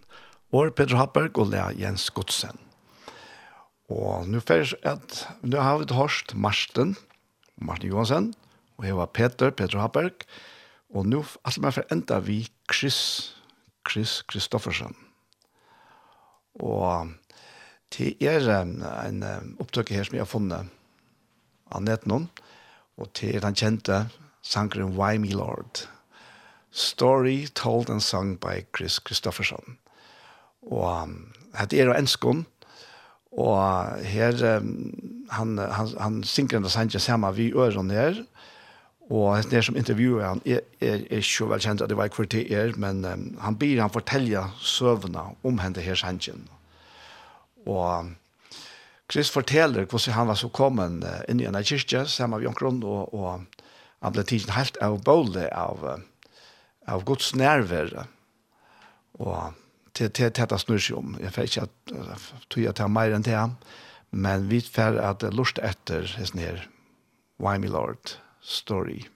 og Peter Hapberg og Lea Jens Godsen. Og nu først at nu har vi hørt Marsten, Martin Johansen, og her var Peter, Peter Hapberg, og nu altså man forenda vi Chris, Chris Kristoffersen. Og til er en, en opptøk her som jeg har funnet av netten og til den kjente sangren Why Me Lord. Story Told and Sung by Chris Kristofferson. Og um, hette er jo enskån, og her, um, han, han, han synker en sanger sammen vi øren her, og hette er som intervjuer han, er, er, er ikke vel kjent at det var hvor er, men um, han blir han fortelle søvnene om henne her sanger. Og Chris forteller hvordan han var så kommet inn i en kyrkje sammen med Jonkron, og, og han ble tidsen helt av bålet av av Guds nærvær. Og til til til det snur seg om. Jeg får ikke at tog jeg til mer enn det. Men vi får at lust etter hans her. Why my Lord story.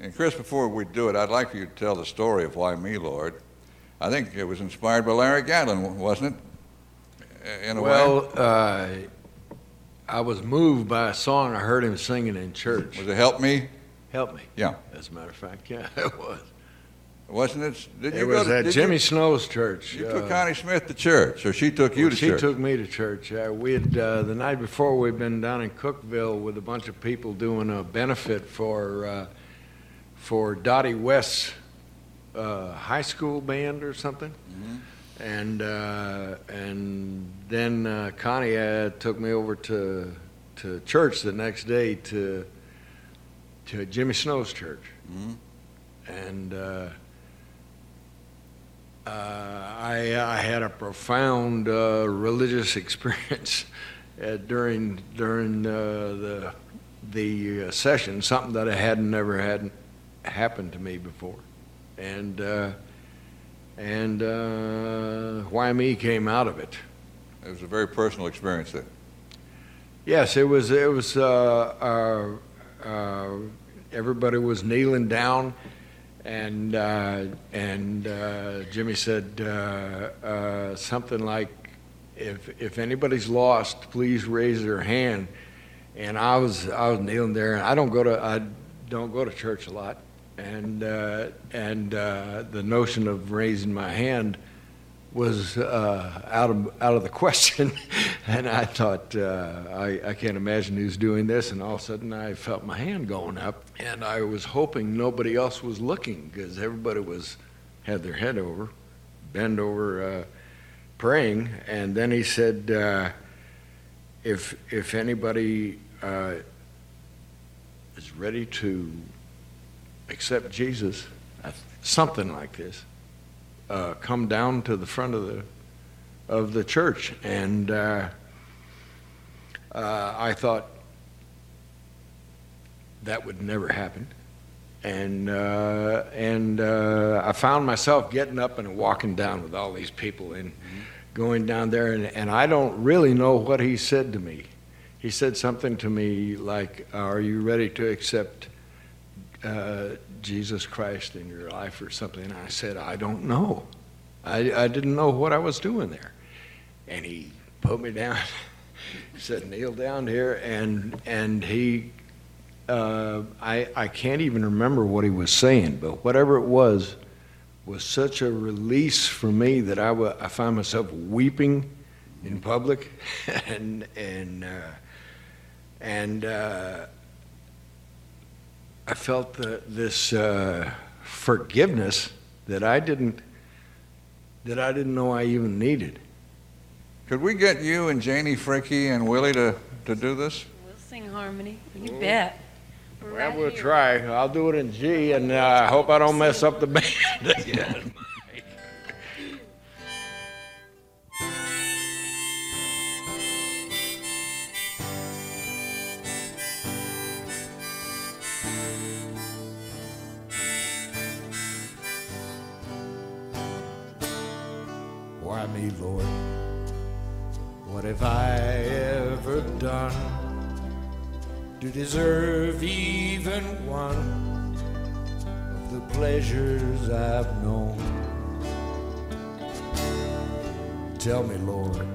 And Chris, before we do it, I'd like for you to tell the story of Why Me, Lord. I think it was inspired by Larry Gatlin, wasn't it? In a well, way. Well, uh, I was moved by a song I heard him singing in church. Was it Help Me? help me. Yeah. As a matter of fact, yeah, (laughs) it was. Wasn't it? Did you it you was go to, at Jimmy you, Snow's church. You uh, took Connie Smith to church, or she took you well, to she church. She took me to church. Uh, we had uh, the night before we'd been down in Cookville with a bunch of people doing a benefit for uh, for Dottie West's uh, high school band or something. Mm -hmm. And uh, and then uh, Connie uh, took me over to to church the next day to to Jimmy Snow's church. Mm. And uh uh I I had a profound uh religious (laughs) experience uh, during during uh, the the uh, session, something that I had never had happened to me before. And uh and uh why me came out of it. It was a very personal experience there. Yes, it was it was uh uh uh, everybody was kneeling down and uh, and uh, Jimmy said uh, uh, something like if if anybody's lost please raise their hand. And I was I was kneeling there and I don't go to I don't go to church a lot. And uh, and uh, the notion of raising my hand uh, was uh, out, of, out of the question. (laughs) and I thought, uh, I, I can't imagine who's doing this. And all of a sudden, I felt my hand going up. And I was hoping nobody else was looking because everybody was, had their head over, bend over, uh, praying. And then he said, uh, if, if anybody uh, is ready to accept Jesus, something like this, uh, come down to the front of the of the church. And uh, uh, I thought that would never happen. And uh, and uh, I found myself getting up and walking down with all these people and mm -hmm. going down there. And and I don't really know what he said to me. He said something to me like are you ready to accept uh, Jesus Christ in your life or something? And I said, I don't know. I, I didn't know what I was doing there. And he put me down, (laughs) said, kneel down here. And, and he, uh, I, I can't even remember what he was saying, but whatever it was, was such a release for me that I, I found myself weeping in public (laughs) and, and, uh, and, uh, I felt the, this uh, forgiveness that I didn't that I didn't know I even needed. Could we get you and Janie Fricky and Willie to to do this? We'll sing harmony. You Ooh. bet. We're well, right we'll here. try. I'll do it in G, and uh, I hope I don't mess up the band (laughs) again. me, Lord What have I ever done? To deserve even one Of the pleasures I've known. Tell me, Lord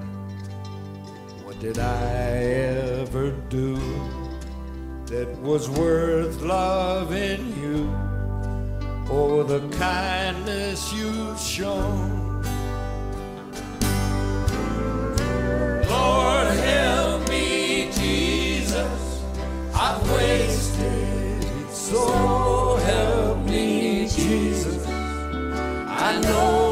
What did I ever do That was worth loving you Oh, the kindness you've shown? Lord help me Jesus. I've wasted it so help me Jesus. I know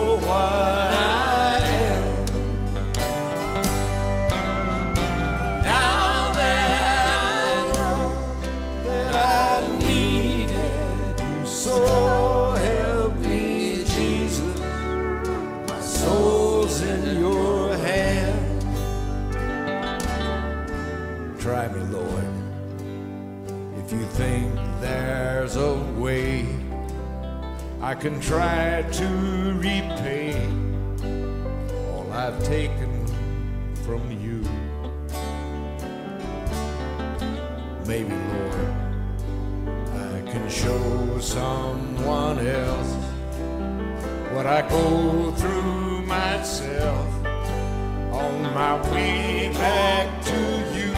I can try to repay all I've taken from you. Maybe, Lord, I can show someone else what I go through myself on my way back to you.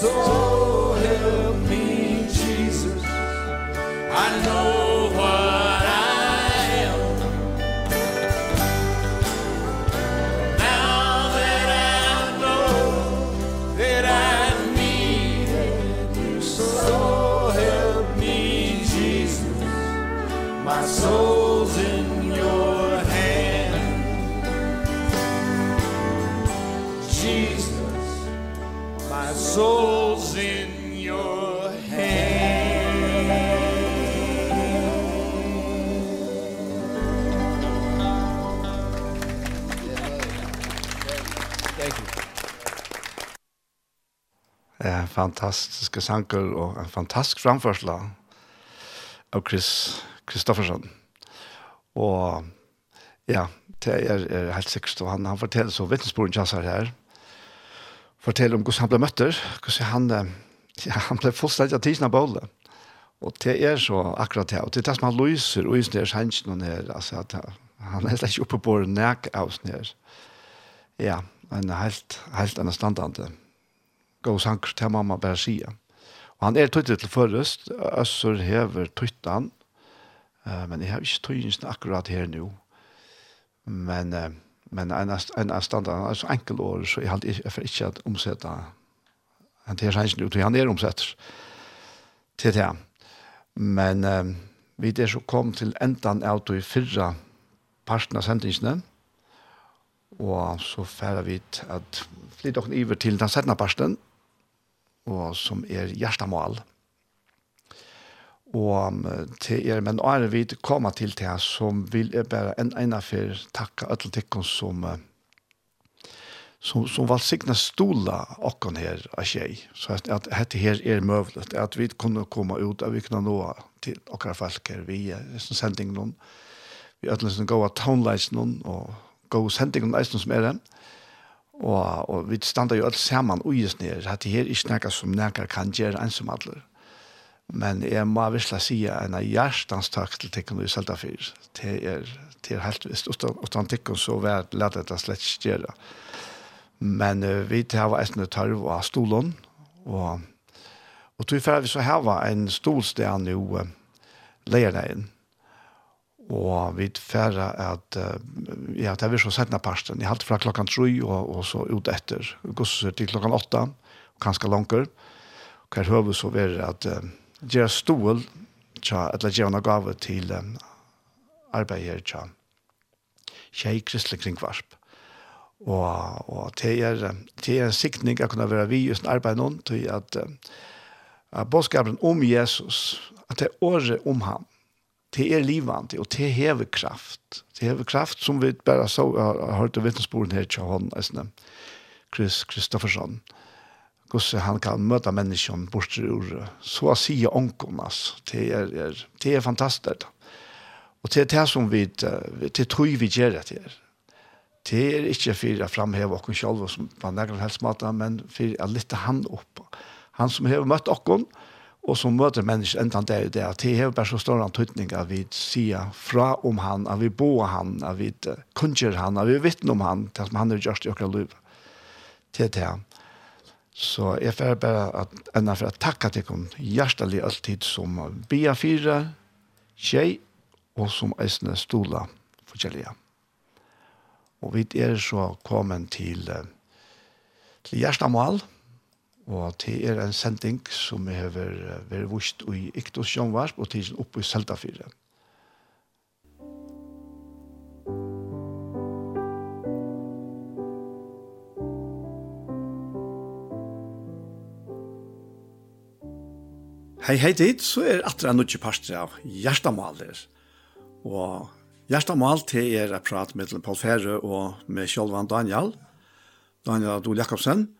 so fantastiske sanger og en fantastisk framførsel av Chris Kristoffersson. Og ja, det er, er helt sikkert, og han, han forteller så vittnesbordet jazzer her, forteller om hvordan han ble møtter, hvordan han, (laughs) ja, han ble fullstendig av tidsen av bålet. Og det er så akkurat det, og det er det som han lyser, og just det er sannsyn og ned, altså at han er slett ikke oppe på nek av oss ned. Ja, en helt, helt anastandande. Ja gå sanker til mamma bare sier. Og han er tøytet til forrest, Øssur hever tøytan, uh, men jeg har ikke tøytelsen akkurat her nå. Men, uh, men en, en av standarden er så enkel år, så jeg har ikke, jeg får ikke at omsette han til sannsyn ut, han er omsetter til det. Men uh, vi er så kom til endan av de fyrre parten av sendingsene, og så færer vi at flytter dere iver til den settende parten, og som er hjertemål. Og til er, men er vi kommer til det som vil jeg bare en ene for takke alle tikkene som, som, som var sikne stola åkken her av tjej. Så at, at dette her er møvlet, at vi kunne komme ut, at vi kunne nå til åkker folk her, vi er sendingen noen, vi er alle som går av townlights noen, og går sendingen noen som er den. Og, og vi standa jo alt saman og just nere, at det her ikke nekka som nekka kan gjøre ensom som. Men jeg må virkelig si en av hjertens takk til tikkene i Selda 4. Det er, det er helt visst, utan tikkene så var det lett at slett ikke gjøre. Men uh, vi tar var etter tarv av stolen, og, og tog for vi så her var en stolsted nå uh, leierdeien og vi færre at uh, ja, det er vi så sett ned parsten. Jeg halte fra klokkan tre og, og så ut etter. Gosser til klokkan og kanskje langer. Og Hver høve så var det at uh, gjøre stål, tja, eller gjøre noen gave til um, arbeid her, tja, tjei kristelig kringvarp. Og, og det, er, det er en siktning å kunne være vi i just arbeid noen, til at, uh, at, at, at, at, at, at, at, at, at, at, det er livande og det hever kraft. Det hever kraft som vi bare så har hørt av vittnesbörden her til honom, alltså Chris Kristoffersson. Gosse han kan møte menneskene bort ur så att säga onkonas. Det er, er, det er fantastisk. Og det er det som vi det tror vi gjør det här. Det er ikke for å framhäva oss selv, som på nærmere helst men for å lytte han opp. Han som har møtt oss og som møter mennesker enda det er det at det er bare så stor antydning at vi sier fra om han, at vi boer han, at vi kunnskjer han, at vi vittner om han, det som han har gjort i okra liv. Det er det. Så jeg får bare at, enda for å takke til dem hjertelig alltid som bia fire, tjei, og som eisne stola forskjellige. Og vi er så kommet til, til hjertemål, og Og det er en sending som vi har vært vust i Iktos Jomvarsp og tidsen oppe i Seldafire. Hei, hei dit, så er atra en nødje parster av Gjerstamaler. Og Gjerstamal til er et prat med Paul Ferre og med Kjolvan Daniel, Daniel Adol Jakobsen,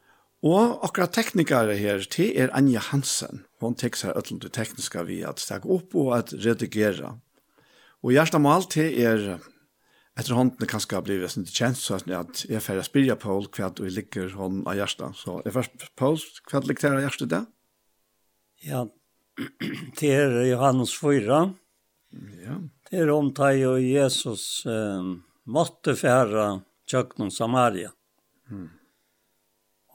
Og akkurat teknikere her til er Anja Hansen. Hun tek seg ødelen til tekniska vi at stak opp og at redigere. Og hjertet må alltid er etter hånden kanskje har blivit sin kjent så at jeg får spyrja Paul hva du ligger hånden av hjertet. Så jeg først, Paul, hva ligger av hjertet det? Ja, (clears throat) det er Johannes 4. Ja. Det er omtag jo Jesus eh, måtte fære tjøkken Samaria. Mm.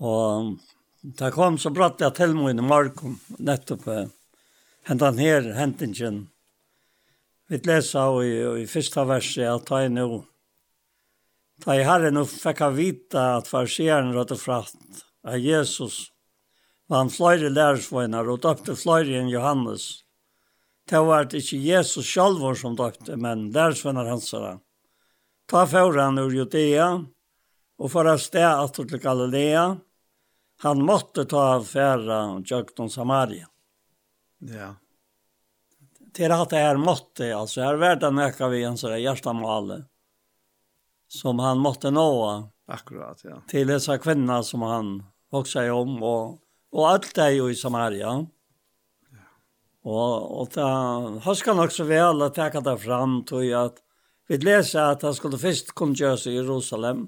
Og det kom så bratt jeg til meg i morgen, nettopp hentan her hentingen. Vi leser av i, i første verset at jeg nå, da jeg herre nå fikk jeg vite at farsieren rådde fratt av Jesus, var han flere lærersvøyner og døpte flere enn Johannes. Det var det ikke Jesus selv som døpte, men lærersvøyner hans er Ta før han ur Judea, og for å sted atter til Galilea, han måtte ta färra Jökton Samaria. Ja. Til at det er måtte, alltså var det nøkka vi en sådär hjärtamål som han måtte nå. Akkurat, ja. Till disse kvinner som han vokste om och, og alt er jo i Samaria. Og, Och, och det, han ska nog så väl att ta det fram till att vi leser at han skulle först kunne gjøre seg i Jerusalem.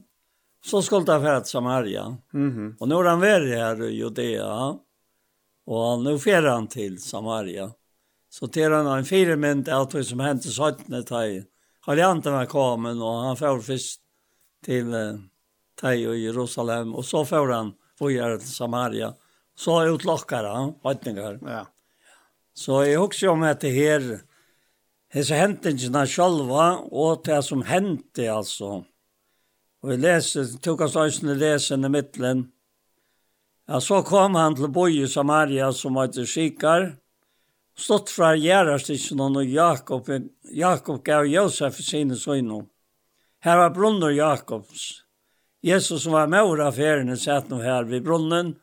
Så skulle han til Samaria. Mm -hmm. Och nu har han vært her i Judea. og nå fer han til Samaria. Så til han en fire firmynd av det som hände så att när taj Halianterna kom och han får først til eh, Tej och Jerusalem og så får han fyrer til Samaria. Så utlokker han høytninger. Ja. Så jeg husker om att det här Hesa hentingarna sjálva og det som hendte, altså Og vi leser, tok oss øyne lesen i midtelen. Ja, så kom han til i Samaria, som var til Skikar. Stått fra Gjerastidsen og Jakob, Jakob gav Josef sine søgner. Her var brunner Jakobs. Jesus som var med av affærene satt nå her ved brunnen.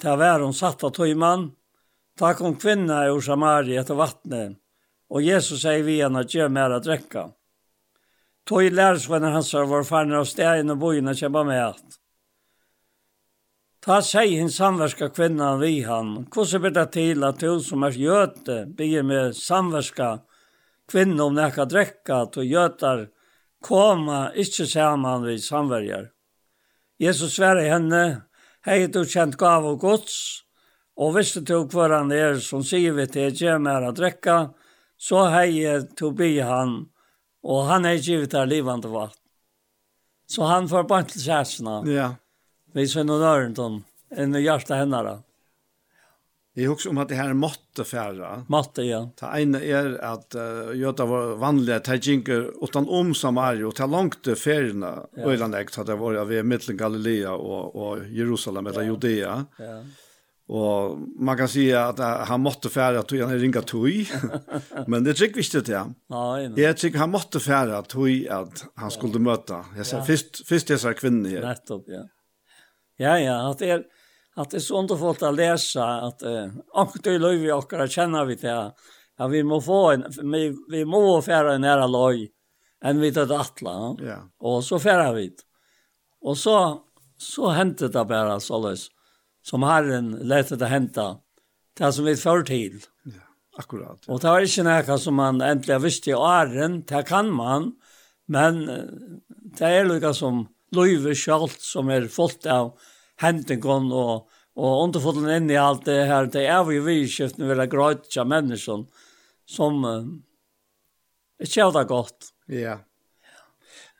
Til hver hon satt av tøymann. Ta kom kvinna ur Samaria etter vattnet. Og Jesus sier vi henne at gjør mer å drekke tog lærersvenner hans var farne av stegen og bojen og kjempa med alt. Ta seg hins samverska kvinna vi han. Hvordan blir det til at du som er gjøte blir med samverska kvinna om nekka drekka til gjøtar koma ikkje saman vi samverjar. Jesus sverre henne, hei du kjent gav og gods, og visste du hver han er som sier vi til jeg mer å drekka, så hei du bi han Og han er givet der livande vatt. Så han får bare til kjærsene. Ja. Vi ser noen øren til enn i hjertet henne da. Jeg husker om at det her måtte fære. Måtte, ja. Det ene er at uh, Jøta var vanlige, det ikke utan om Samaria, og til langt feriene, ja. øylandegg, det var ved Midtland Galilea og, og Jerusalem, eller ja. Judea. Ja. Og man kan säga att han måste fære at han ringa tui. (laughs) Men det tycker visst det. Nei, Nej. Jeg tycker han måste fære at tui att han skulle möta. Jag ser, ja. först först dessa kvinnor her. Nettopp, ja. Ja, ja, at det er, att det är så underfullt att läsa att uh, akkurat det løy vi och kjenner vi til Ja, vi må få en vi, vi må färra nära loj än vid att attla. Ja. ja. Och så fære vi. Och så så hendte det bara således, som Herren lette det hända. Det som vi för til. Ja, akkurat. Ja. Och det var ikke noe som man äntligen visste i åren. Det kan man. Men det är noe som løyver selv, som är fullt av hentingen och och underfotlen inn i allt det här det är vi vi skiften grøyt gråta människan som uh, är det gott. Ja.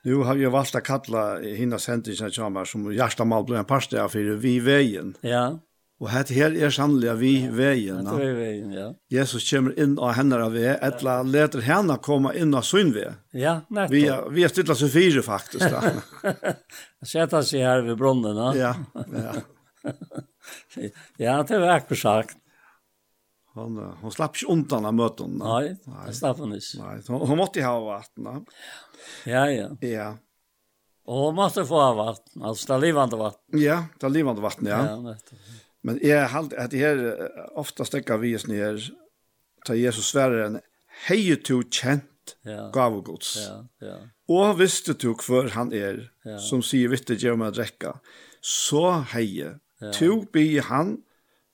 Nu har jag valgt å kalla hina sentingen som är som hjärtamal blir en parste för vi veien. Ja. Og hette her er sannelig vi ja, veien. Ja. Er veien, ja. Jesus kommer inn av henne av vei, etla leter henne komme inn av sin vei. Ja, nettopp. Vi er, vi er stilla av fire faktisk. Da. (laughs) Sette seg her ved brunnen da. Ja, ja. ja, det var akkurat sagt hon hon slapp inte undan av möten. Nej, det slapp hon inte. Nej, hon, hon måste ha vatten. Ja, ja. Ja. Och hon måste få ha vatten, alltså det livande vatten. Ja, det livande vatten, ja. Ja, vet Men jag har att det här ofta stäcker vi oss ner ta Jesus svärar en hej to känt ja. gav Guds. Ja, ja. Och visste du kvar han er, ja. som säger vitt ge mig att räcka. Så hej. Ja. To be han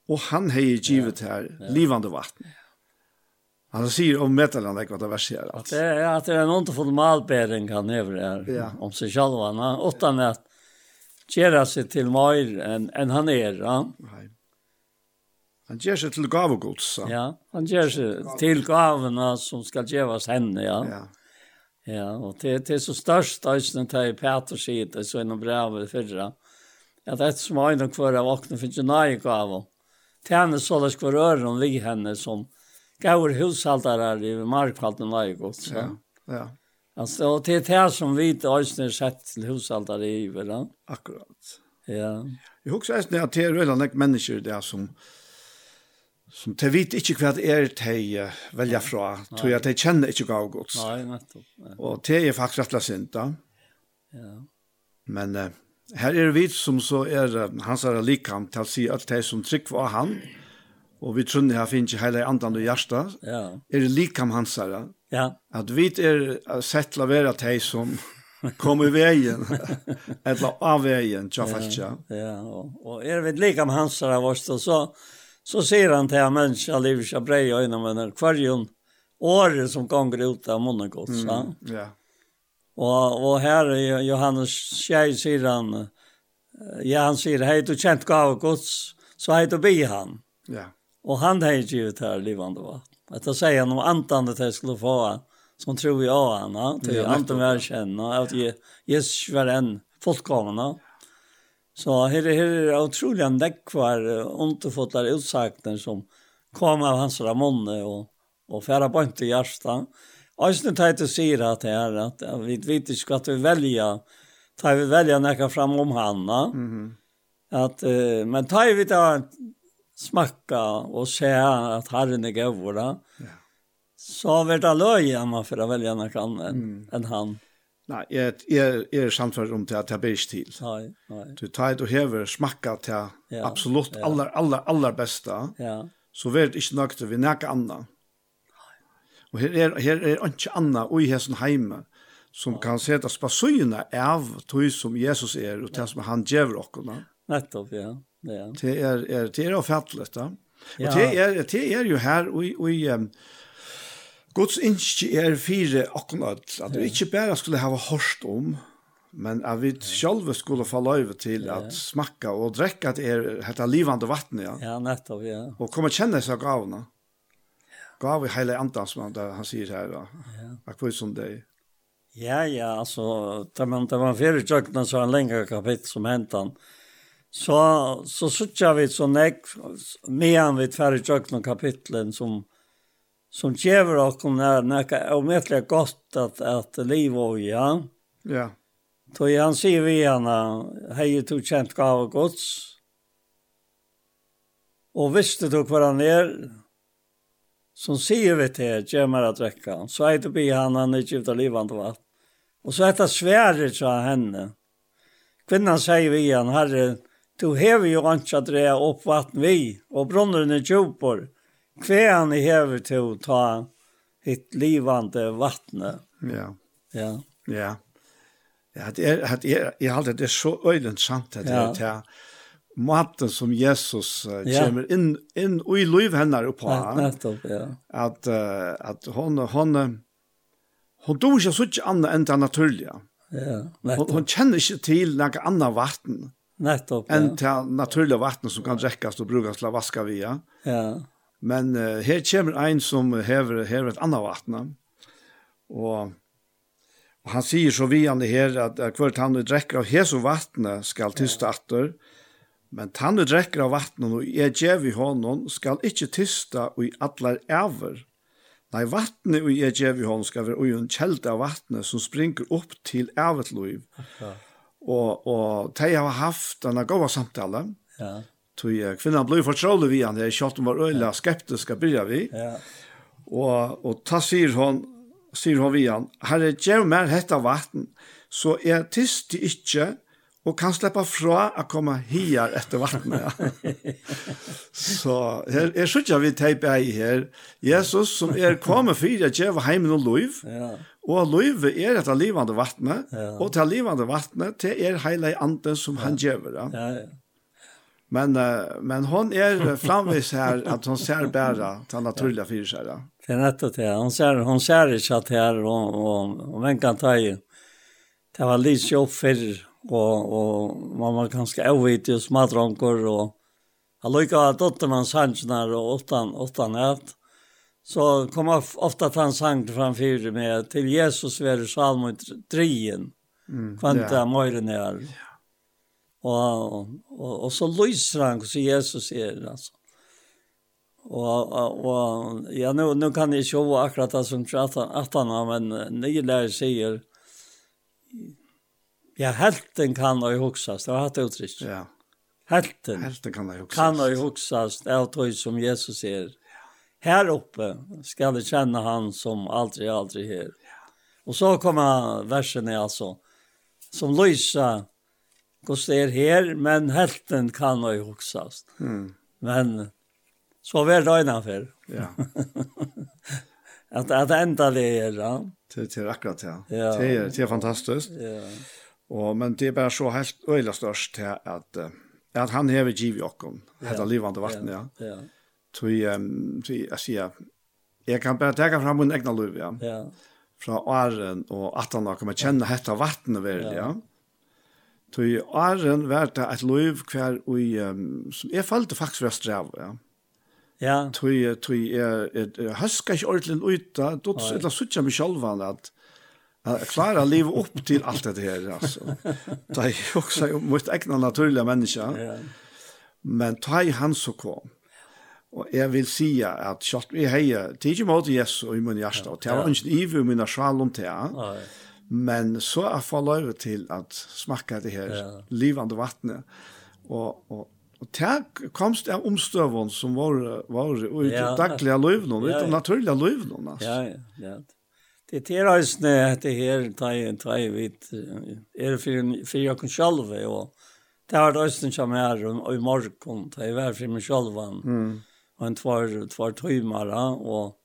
Og han hei givet her ja. livande vatten. Han sier om Metaland, ikke hva det verset er. At det er at det er en underfull formalbering han hever her, ja. om seg selv. Han har åtta nett gjøre seg til mer enn en han er. Ja. Nei. Han gjør seg til gavegods. Ja, han gjør seg til gavene som skal gjøres henne, ja. Ja. Ja, og det, det er så størst, det er Peter sier, det er så innom brevet fyrra, at et som øyne kvar av åkne finnes jo nøye gaver til henne så det skulle røre om vi henne som gav hushaltare i markfalten var ju gott. Ja, ja. Alltså, och det är det som vi inte har sett till hushaltare i, va? Akkurat. Ja. Jeg husker att det er veldig några mennesker där som som de vet ikke hva det er te velger fra, tror jeg at de kjenner ikke gav gods. Nei, nettopp. Og det er faktisk rettla synd da. Ja. Men her er vi som så er hans er likam til å si at de som trygg var han, og vi tror her finnes ikke hele andan og hjertet, ja. er likam hans er. Ja. At vi er sett til å være de som kom i veien, (laughs) eller av veien, tja falskja. Ja, ja, og er vi likam hans er av oss, så, så sier han til en livet seg brei og innom en kvarjon, året som ganger ut av munnen gods. Mm, ja. ja. Og, og her er Johannes Kjei sier han, ja han sier, hei du kjent gav gods, så hei du bi han. Ja. Og han hei givet her livande var. Detta säger han om antan det här skulle få som tror vi av han. Ja? Till ja, antan vi känna att Jesus var en folkgång. Så här, här är otroliga näckvar underfottlar utsakten som kom av hans ramonne och, och färra på inte hjärsta. Eisne tajte sier at her, at vi vet ikke at vi velger, tar vi velger nekka fram om hanna, mm -hmm. at, uh, men tar vi da smakka og se at herren er gøvora, ja. så har det da løy hjemme for å velge nekka annet mm. enn han. Nei, jeg, jeg, jeg er samtidig om til at jeg blir ikke til. Nei, nei. Du tar det og hever smakka til ja, absolutt ja. aller, aller, aller beste, ja. så vil det ikke nok til vi nekka annet. Og her er, her er ikke annet og i hessen heime som kan sette på søgene av tog som Jesus er og det som han gjør dere. Nettopp, ja. ja. Det er, er, det er ofattelig, da. Ja. Og det er, det er jo her og, og um, Guds innskje er fire akkurat, at vi ikke bare skulle ha hørt om, men at vi själva skulle få lov til ja. at smakka og drekka det er dette livande vattnet. Ja, ja nettopp, ja. Og komme kjenne seg av henne gav vi hela andan som han, där, han säger här då. Ja. Akkurat som dig. Ja, ja, alltså där man det man för jökna så en längre kapitel som häntan. Så så söker vi så nek, medan vi vid färre jökna kapitlen som som kräver och kom när när och medliga gott att att liv och ja. Ja. Då han ser vi henne, hej du känt gav och gods. Och visste du vad han är? som säger vi till kommer att räcka. Så är det blir han han är givet av livande vatt. Och så är det sväret sa henne. Kvinnan säger vi han, herre, du hever ju inte att drea upp vatten vi, och brunnen är djupor. Kväan i hever till att ta hitt livande vattnet. Ja. Ja. Ja. Ja, det er, det er, jeg har alltid det er så öjligt sant det är, ja maten som Jesus uh, ja. kommer in in och i liv henne upp på. Nettopp, ja. Att uh, att hon hon hon dog ikke så ikke annet enn det naturliga. Ja, nettopp. Hon, hon känner inte til några andra vatten. Nettopp. Ja. Än till naturliga vatten som kan drickas og brukes til å vaske via. Ja. Men uh, her kommer en som hever, hever et annet vatten. Och Og han sier så vi han her at, at hvert han drekker av Jesu vattnet skal tyste atter, ja Men tannu drekker av vattnet og jeg gjev i hånden skal ikkje tysta og i atler æver. Nei, vattnet og jeg gjev i hånden skal være og en kjelde av vattnet som springer opp til ævet liv. Og, og de har haft denne gode samtale. Ja. Tog kvinnan blei fortrolig vi han, jeg kjalt hun var øyla skeptisk å byrja vi. Ja. Og, og ta sier hon, sier hon vi han, herre, gjev mer hetta vatten, så jeg tyste ikkje og kan släppa fra å komme hier etter vattnet. (laughs) så her, är så jag vill i her. Jesus som er kommet for å gjøre heimen og lov. Ja. og lov är detta livande vattnet ja. og til livande vattnet til er hele anden som ja. han gjør. Ja. ja, ja. Men men hon er framvis her at hon ser bära till naturliga fyrskära. Det er nettopp det. hon ser hon ser inte att här og, og, og, vem kan ta i. Det var lite jobb för og, og man var ganske avvitt i smadronker, og han lykket av dotteren hans hansjonar og åttan, åttan et. Så kom of, ofta han sang framfyr med til Jesus være salmon drien, mm, kvanta yeah. møyren er. Og, og, og, så lyser han hos Jesus er, altså. Og, og, og ja, nu, nu kan jeg ikke akkurat det som 18 men nye lærer sier, Ja, helten kan ha huxast, det var hatt uttrykt. Ja. Helten. Helten kan ha huxast. Kan ha huxast, det tog som Jesus er. Ja. Här uppe ska du känna han som aldrig, aldrig her. Ja. Och så kommer versen alltså, som lyser, hvordan det er här, men helten kan ha huxast. Mm. Men så var det innanför. Ja. (laughs) att, att ända det är, ja. Det är akkurat, ja. ja. Det är, det är fantastiskt. Ja. Og, men det er bare så helt øyla størst til at, at han hever giv i okken, dette ja. livande vatten, ja. ja. ja. Tui, um, tui, jeg sier, jeg kan bare teka fram min egna liv, ja. ja. Fra åren og at han har kommet kjenne dette vattnet vel, ja. Tui, åren var det et liv hver ui, um, som jeg følte faktisk var strev, ja. Ja. Tui, tui, jeg, jeg, jeg, jeg, jeg, jeg, jeg, jeg, jeg, jeg, jeg, jeg, jeg, jeg, jeg, jeg, jeg, Han klarar att leva upp till allt det här alltså. Det är också om egna naturliga människa. Ja. Men ta i han så kom. Og jeg vil si at jag vi heier, det er ikke måte Jesus i min hjerte, og det var ikke i min sjal om det. Men så er jeg får lov til at smakke det her ja. vattnet. Og, og, og det komst av omstøvene som var, var i ja. daglige løvnene, ja, ja. naturlige løvnene. Ja, ja, ja det är reisne det här taj taj vit är för för jag kan själv och det har reisen som är och i morgon det är för mig själv mm. och en två två timmar och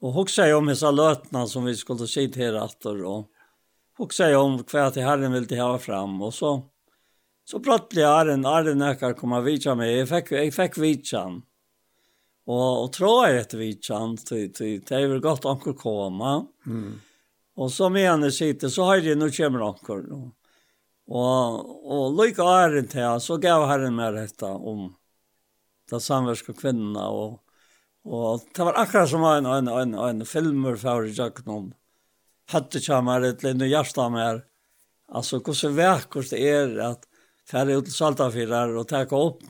och huxa jag om dessa lötna som vi skulle citera efter och huxa jag om kvar till Herren vill det ha fram och så så prattade jag en arden när jag kom av vitsa med. Jag fick jag fick vitsan Og, och tror jag etter vi chans till till det väl gott ankel komma. Mm. Och så menar sitter så har jeg nå kommer ankel og, Och och lika är til så gav Herren med dette om det samverske kvinnorna och och det var akkurat som en en en en filmer för Jacknon. Hade chamar ett lilla hjärta mer. Alltså hur så vekkert det är att færre ut saltafyrar och ta upp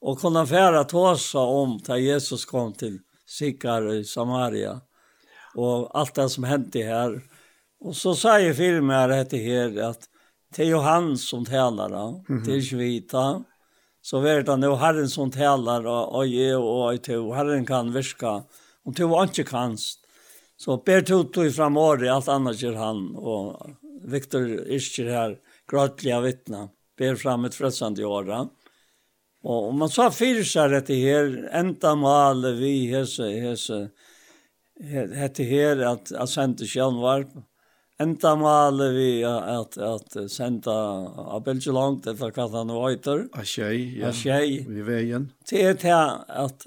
och kunne fære tåse om da Jesus kom till Sikar i Samaria och allt det som hendte her. Och så säger filmen här her att det er jo han som taler, mm -hmm. det är inte vita. Så vet han, det är herren som talar och ge och oj till, herren kan viska. Om du inte kan, så ber du till året, alt annet gjør han. Och Viktor Ischer här, gråtliga vittna, ber fram ett frösande i året. Og man sa fyrir seg dette her, enda male vi hese, hese, hette her at, at sende sjønvarp, enda male vi at, at sende av Belgi langt, for hva han var A tjei, ja, tjei. vi veien. Det er til at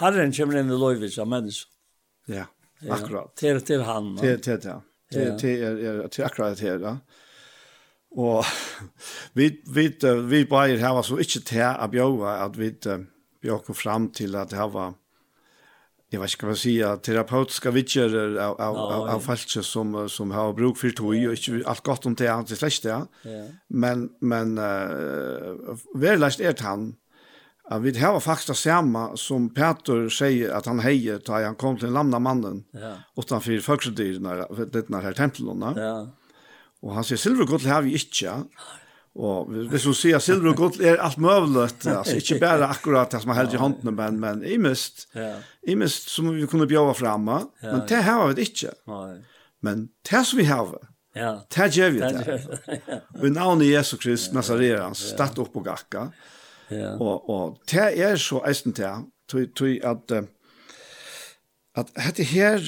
Herren kommer inn i Løyvis av mennesker. Ja, akkurat. Til, til han. Til, til, til. Til, til, til, til akkurat her, ja. Og vi, vi, vi bare her så ikke til å bjøre at vi bjør fram til at her var jeg vet ikke hva jeg sier, terapeutiske vidtjer av, av, av, av folk som, som har bruk for tog, og ikke alt godt om det, det er slett det. Ja. Men, men uh, er det han, at vi har faktisk det samme som Peter sier at han heier da han kom til den lamna mannen, ja. utenfor folkesdyrene, denne her templene. Ja Og han sier, silvergodl har vi ikke. Og hvis hun sier, silvergodl er alt møvlet, altså ikke bare akkurat det som er heldig i hånden, men, men i mist, ja. i mist som vi kunne bjøve fremme, men det har vi ikke. Men det som vi har, Ja. Det gjør vi det. Og i navnet Jesu Krist, Nazarerans, statt opp på gakka. Ja. Og, og det er så eisen til, tog at, at dette her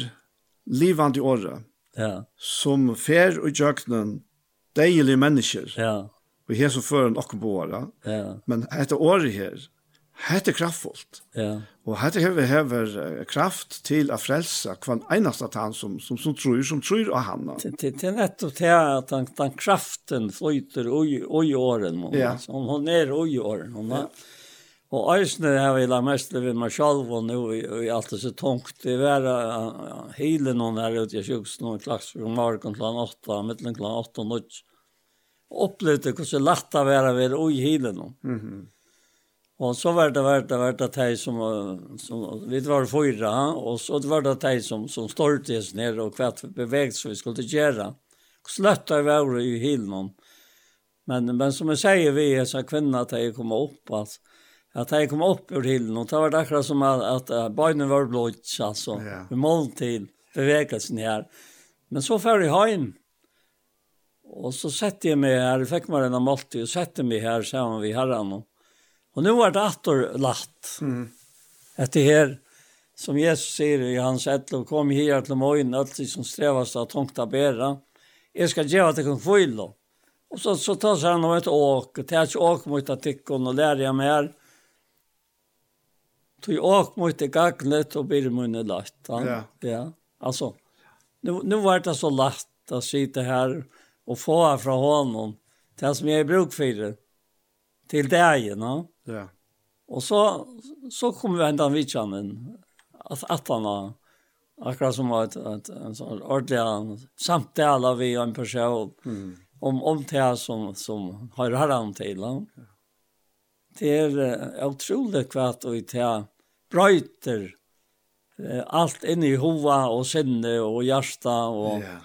livande året, ja. som fer og jøknen deilige mennesker. Ja. Og her som fører noen boere. Ja. Men etter året her, hette kraftfullt. Ja. Og hette hever hever kraft til å frelse hver eneste av han som, som, som tror, som tror av han. Det er nettopp det at den, den kraften flyter i åren. Ja. hon hun er i åren. Ja. Og eisne har vi la mest vi meg sjálf og nu i, i alt det så tungt. Det var uh, hele noen her ute i sjuksten og klaks fra morgen kl. 8, middelen kl. 8 og nødt. Opplevde hvordan lagt det var å være ui hele noen. Mm. Og så var det vært det vært det teg som, som vi var fyra, og så var det teg som, som stoltes oss och og kvart beveget som vi skulle gjøre. Sløtt av vi i hele noen. Men, men som jeg sier vi, så kvinner til jeg kom opp, att altså, att jag kom upp ur hillen och det var akkurat som att, att barnen var blått alltså. Ja. mål måltid, bevekelsen här. Men så för jag hem. Och så sätter jag mig här, fick man den av måltid och sätter mig här sammen vi herran. Och, och nu var det attor latt. Mm. Att det här som Jesus säger i hans ätlo, kom här till morgon, alltid som strävas att hångta bära. Jag ska ge att det kan få. Och så, så tar han om ett åk, och tar ett åk mot att tycka och lär jag mig här tog åk mot det gagnet och blir munne lagt. Ja. ja. Alltså, nu, nu var det så lätt att sitta här och få från honom det som jag är bruk för det. Till dagen, ja. Ja. Och så, så kom vi ända vidtjanden. Att, att han har akkurat som att, ett, en sån ordentlig samtala vi en person mm. om, om det som, som har hört han till. Ja. Det är uh, otroligt kvart och det brøyter eh, alt inn i hova og sinne og hjärsta og ja.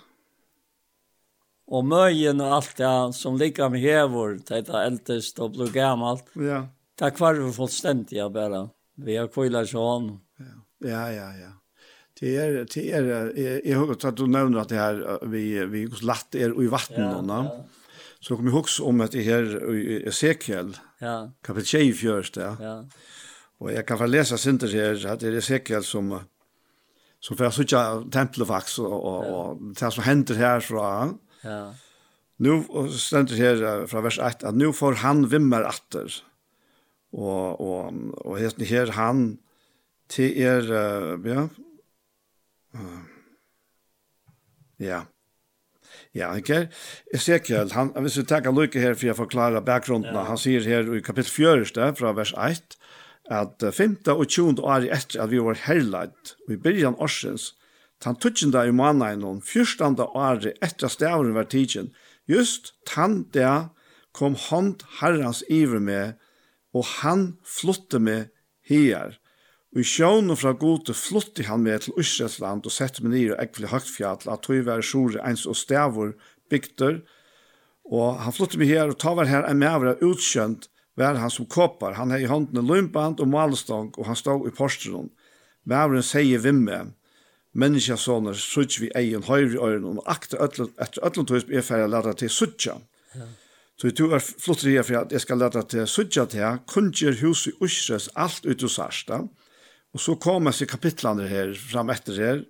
og møyen og alt det som ligger med hever, det er eldest og blir gammalt. Ja. Det er kvarver fullstendig bare. Vi har kvillet sånn. Ja, ja, ja. ja. Det er, det er, jeg har hørt at du nevner at det her, vi, vi latt er i vattnet, ja, ja. så kommer jeg huske om at det her i Ezekiel, ja. kapitel 24, ja. ja Og jeg kan få lese synder her, at det er Ezekiel som, som får sitte tempelvaks og, og, ja. det som hender herfra. Ja. Nu stendur her fra vers 1 at nu får han vimmer atter. Og, og, og hesten her han til er, ja, ja, Ja, ok. Ezekiel, han, hvis vi tenker lykke her for å forklare bakgrunnen, ja. han sier her i kapittel 4, fra vers 1, at 5. og 20. år etter at vi var herleid, og i byrjan årsens, tan tutsjenda i månaden og 14. året etter at stavren var tidsen, just tan der kom hånd herrans iver med, og han flotte med her. Og i sjån fra gode flotte han med til Østresland og sette meg nere og ekvile høgtfjall, at tog være sjore ens og stavur bygter, og han flotte med her og ta var her en maver av utkjønt, var han som koppar. Han hei i hånden lumpant og malestong, og han stod i porstron. Mævren sier vimme, menneskjasoner, sutt vi egen høyre i øynene, og akte etter øtlen tøys er ferdig lærte til suttja. Ja. Så du er flottere her for at jeg skal lærte til suttja til, kunngjør hus i Usres alt ut hos Arsta, og så kommer seg kapitlene her, fram etter her,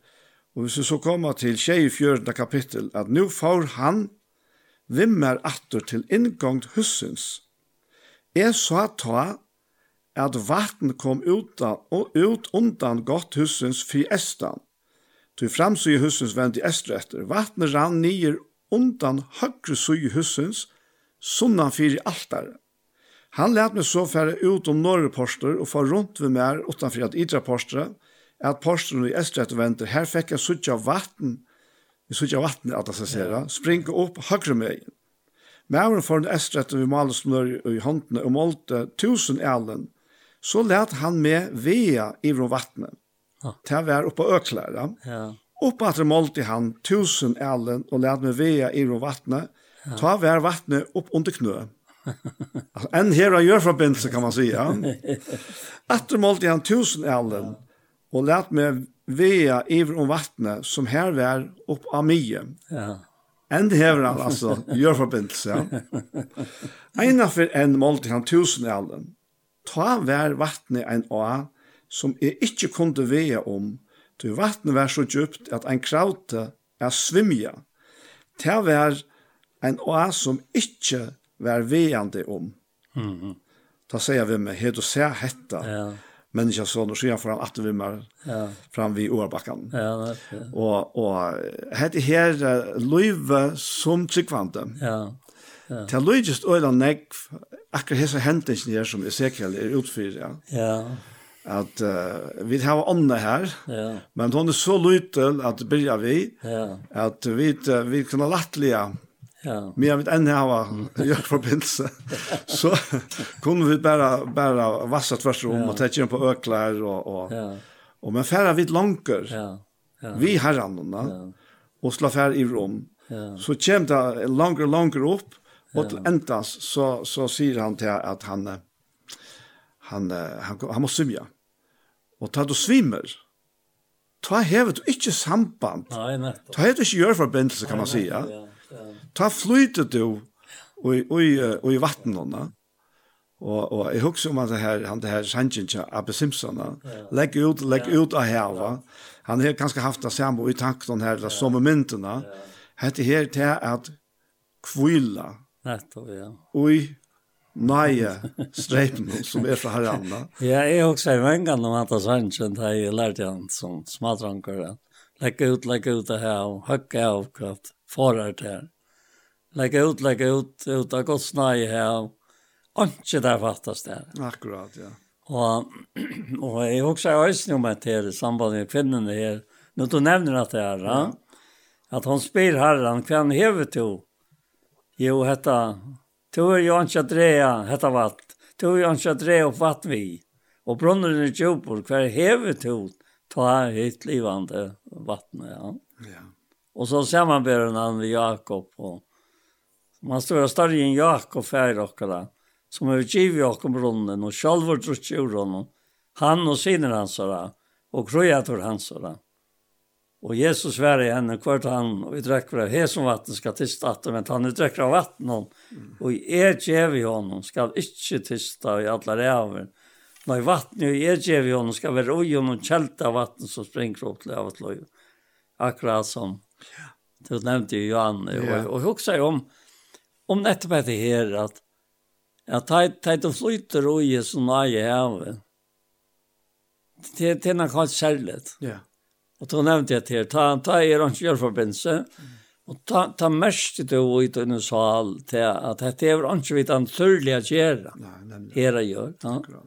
og hvis vi så kommer til 24. kapittel, at nå får han vimmer atter til inngangt hussens, Jeg sa ta at vatten kom uta og ut undan godt husens fri estan. Til framsøy husens vend i estre etter. Vattnet rann nyer undan høyre søy husens, sunnan fyri altare. Han lät mig så färre ut om norra porster och far runt vid mer utanför att idra porster att porstern i östret och vänter här fick jag suttja vatten vi suttja vatten att det ska säga springa upp högre mig Mævren får en estretten vi malesmør i håndene og målte tusen elen, så let han med vea i vår vattnet. Ja. Til å være oppe på øklare. Ja. Oppe at det målte han tusen elen og let med vea i vår vattnet. Ja. Ta vær vattnet opp under knø. altså, (laughs) en her av gjørforbindelse kan man si, (laughs) ja. Etter målte han tusen elen og let med vea i vår vattnet som her vær opp av mye. Ja. Änd hever han alltså, gör förbindelse. Ena för en mål han tusen i alden. Ta vær vattnet en å som jeg ikke kunde vea om. Du vattnet var så djupt at en kraute er svimja. Ta vær en å som ikke var veande om. Mm -hmm. Ta säger vi med, hej du ser hetta. Ja människa son och sjöar fram att vi mer ja. fram vid årbacken. Ja, det. Ja. Och och hade här löve som tryckvante. Ja. Ja. Till Luigi Oil Neck akkurat hesa händingen där som er säkert er utfyr, ja. Ja At uh, vi har Anna her. Ja. Men hon er så at att byrja vi. Ja. At vi uh, vi kunna lättliga Ja. Men jag än hava (laughs) jag förbindelse. Så kunde vi bara bara vassa tvärs om ja. och täcka på öklar och och ja. och men färra vid lånker. Ja. Ja. Vi har annorna. Ja. Och slå fär i rum. Ja. Så kom det längre längre upp och ja. ändas så så säger han till att han han han, han måste svimja. Och ta då svimmer. Ta hevet inte samband. Nej, nej. Ta hevet inte gör förbindelse kan man säga. Ja ta flytet du och i och i vattnet Og og jag huxar om han det her han det her Sanchez Abbe Simpson. Legg ut lägg ut av här va. Han har kanskje haft det samme i tanken her där som momenten. Hette her til at kvilla. Nettopp ja. Oi Naja, streipen som er fra Haranda. (laughs) ja, jeg også er vengan om at Sanchez, da jeg lærte han som smadranker. Legg ut, legg ut det her, og høkke av kraft, forar det her lägga ut, lägga ut, ut av gott snaj här. Anke där fattas det. Akkurat, ja. Och, och jag också har ösning om att det i samband med kvinnorna här. Nu du nämner att det här, ja. att hon spyr herran, kvann hever to. Jo, hetta, to är ju anke att hetta vatt. To är ju anke att rea upp vatt vi. Och brunnen är djupor, kvar hever to, ta hit livande vattnet, ja. Ja. Och så samarbetar han med Jakob och Man står større enn Jakob fær okkara, som har givet okkara brunnen, og sjálf har drutt ur honom, han og siner hansara, og krøyator hansara. Og Jesus var i henne kvart han, og vi drekker av hesen vatten skal tista atter, men han drekker av vatten hon, og i er djev i honom skal ikkje tista i alla ræver. Nei, vatten i er djev i honom skal være ui om noen kjelta vatten som springer opp til av et løy. Akkurat som, du nevnte jo Johan, og, og, og huksa jo om, om nettopp etter her, at at teit og flyter og i som er i havet. Det er noe helt særlig. Ja. Og da nevnte jeg til, ta, ta er hans gjørforbindelse, og ta, ta mest til å ut under sal til at dette er hans vidt han tørlig å gjøre. Her jeg gjør. Ja.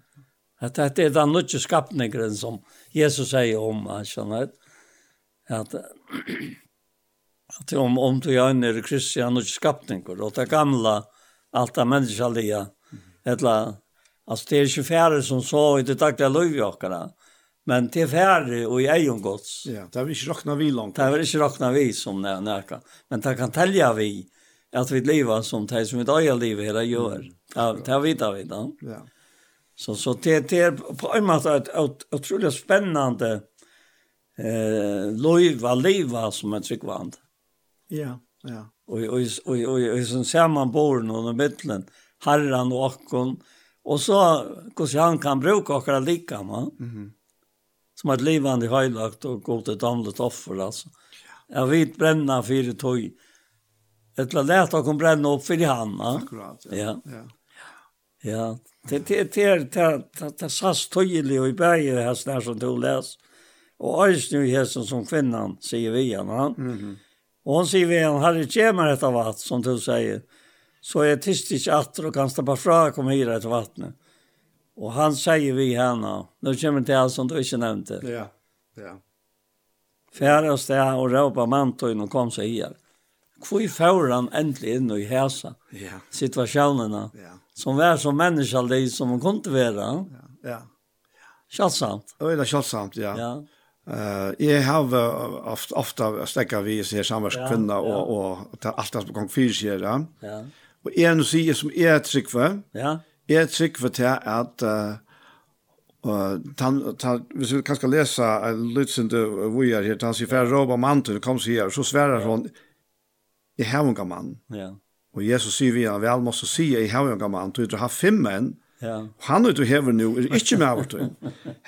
At dette er den nødvendige skapningeren som Jesus sier om, skjønner At at om om du är en er kristian och skapninger, og det gamla alt det människaliga eller altså det er ikke færre som så i det dagliga okkara, men det er færre og i egen gods. Ja, det har vi ikke råkna vi langt. Det er vi inte räknat vi som när närka. Men det kan telja vi at vi lever som det som vi dagliga livet hela gjør, Ja, det har vi da vi da. Ja. Så så det det er på en måte et utrolig spennende eh lojva leva som er tryckvand. Ja, ja. Og og og og og och som samman bor någon i mitten, herran och Akkon. Och så hvordan han kan bruka och alla lika man. Mhm. Som att livande höjlagt och gå till damlet offer alltså. Jeg vet bränna fire tog. Ett la leta kom bränna upp för han, ja. Akkurat. Ja. Ja. Ja, det det det det det sas og i berget här snær som du läs. Och nu her som kvinnan säger vi, va? Mhm. Och hon sier vi han hade det mig detta vatten som du säger. Så er tyst ikke atter og kan stappa fra kom hit etter vattnet. Och han säger vi henne, nå kommer det alt som du inte nämnde. Ja, ja. Färre oss där och råpa mantøyen og kom seg här. Hvor får han endelig inn i hæsa ja. situasjonene ja. som var som menneskelig som han kunne være. Ja. ja. Kjallsamt. Det var kjallsamt, ja. ja. Uh, jeg har ofte, ofte stekket vi ser samverdskvinner ja, ja. og, og och alt det som kan fyre seg. Ja. ja. Og en säger som er ett. Ja. er ett til at uh, uh, tan, tan, hvis vi kan skal lese en lydsende vujer her, han sier, for jeg råber mann til, kom sier, så sverer hun, jeg har en mann. Ja. Og Jesus sier vi, vi alle måste si, jeg har en mann, du har fem menn, ja. Han han ute hever nu, er ikke med av det.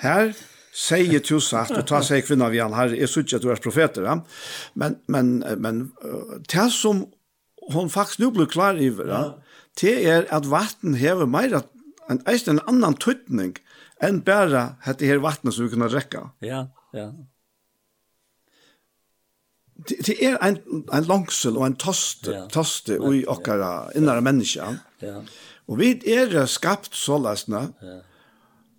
Her, säger du sagt och ta sig kvinna vi han här är sucha du är profeter ja? men men men det som hon faktiskt nu blir klar i ja? det är att vatten häver mer att en en annan tutning än bara hade här vattnet som vi kunde räcka ja ja det, det är en en långsel och en tost ja. tost och i okkara ja. innare människa ja, ja. och vi är skapt så läsna ja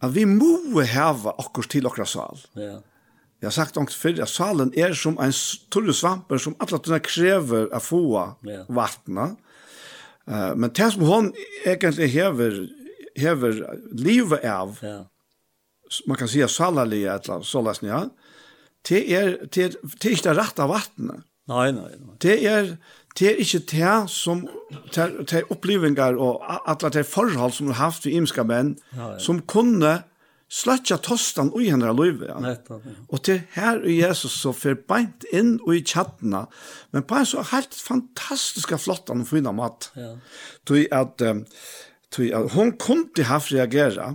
at vi må hava okkur til okra sal. Ja. Jeg har sagt ångt før, at salen er som en torre svamper som alle tunne krever å få ja. vattnet. Uh, men det som hon egentlig hever, hever livet av, ja. man kan säga salalia eller så sålas ja, det er, det er, det er ikke det rette vattnet. Nei, nei, nei. Det er, det er ikke det som det er opplevinger og alle det forhold som du har haft i imenska menn ja, ja. som kunne sløtja tostan ui henne av livet. Ja. Nettom, ja. Og til her i Jesus så fer beint inn og i tjattena, men på en så helt fantastiska flottan og fina mat. Ja. Tui at, um, tui at hun kom til haft reagera,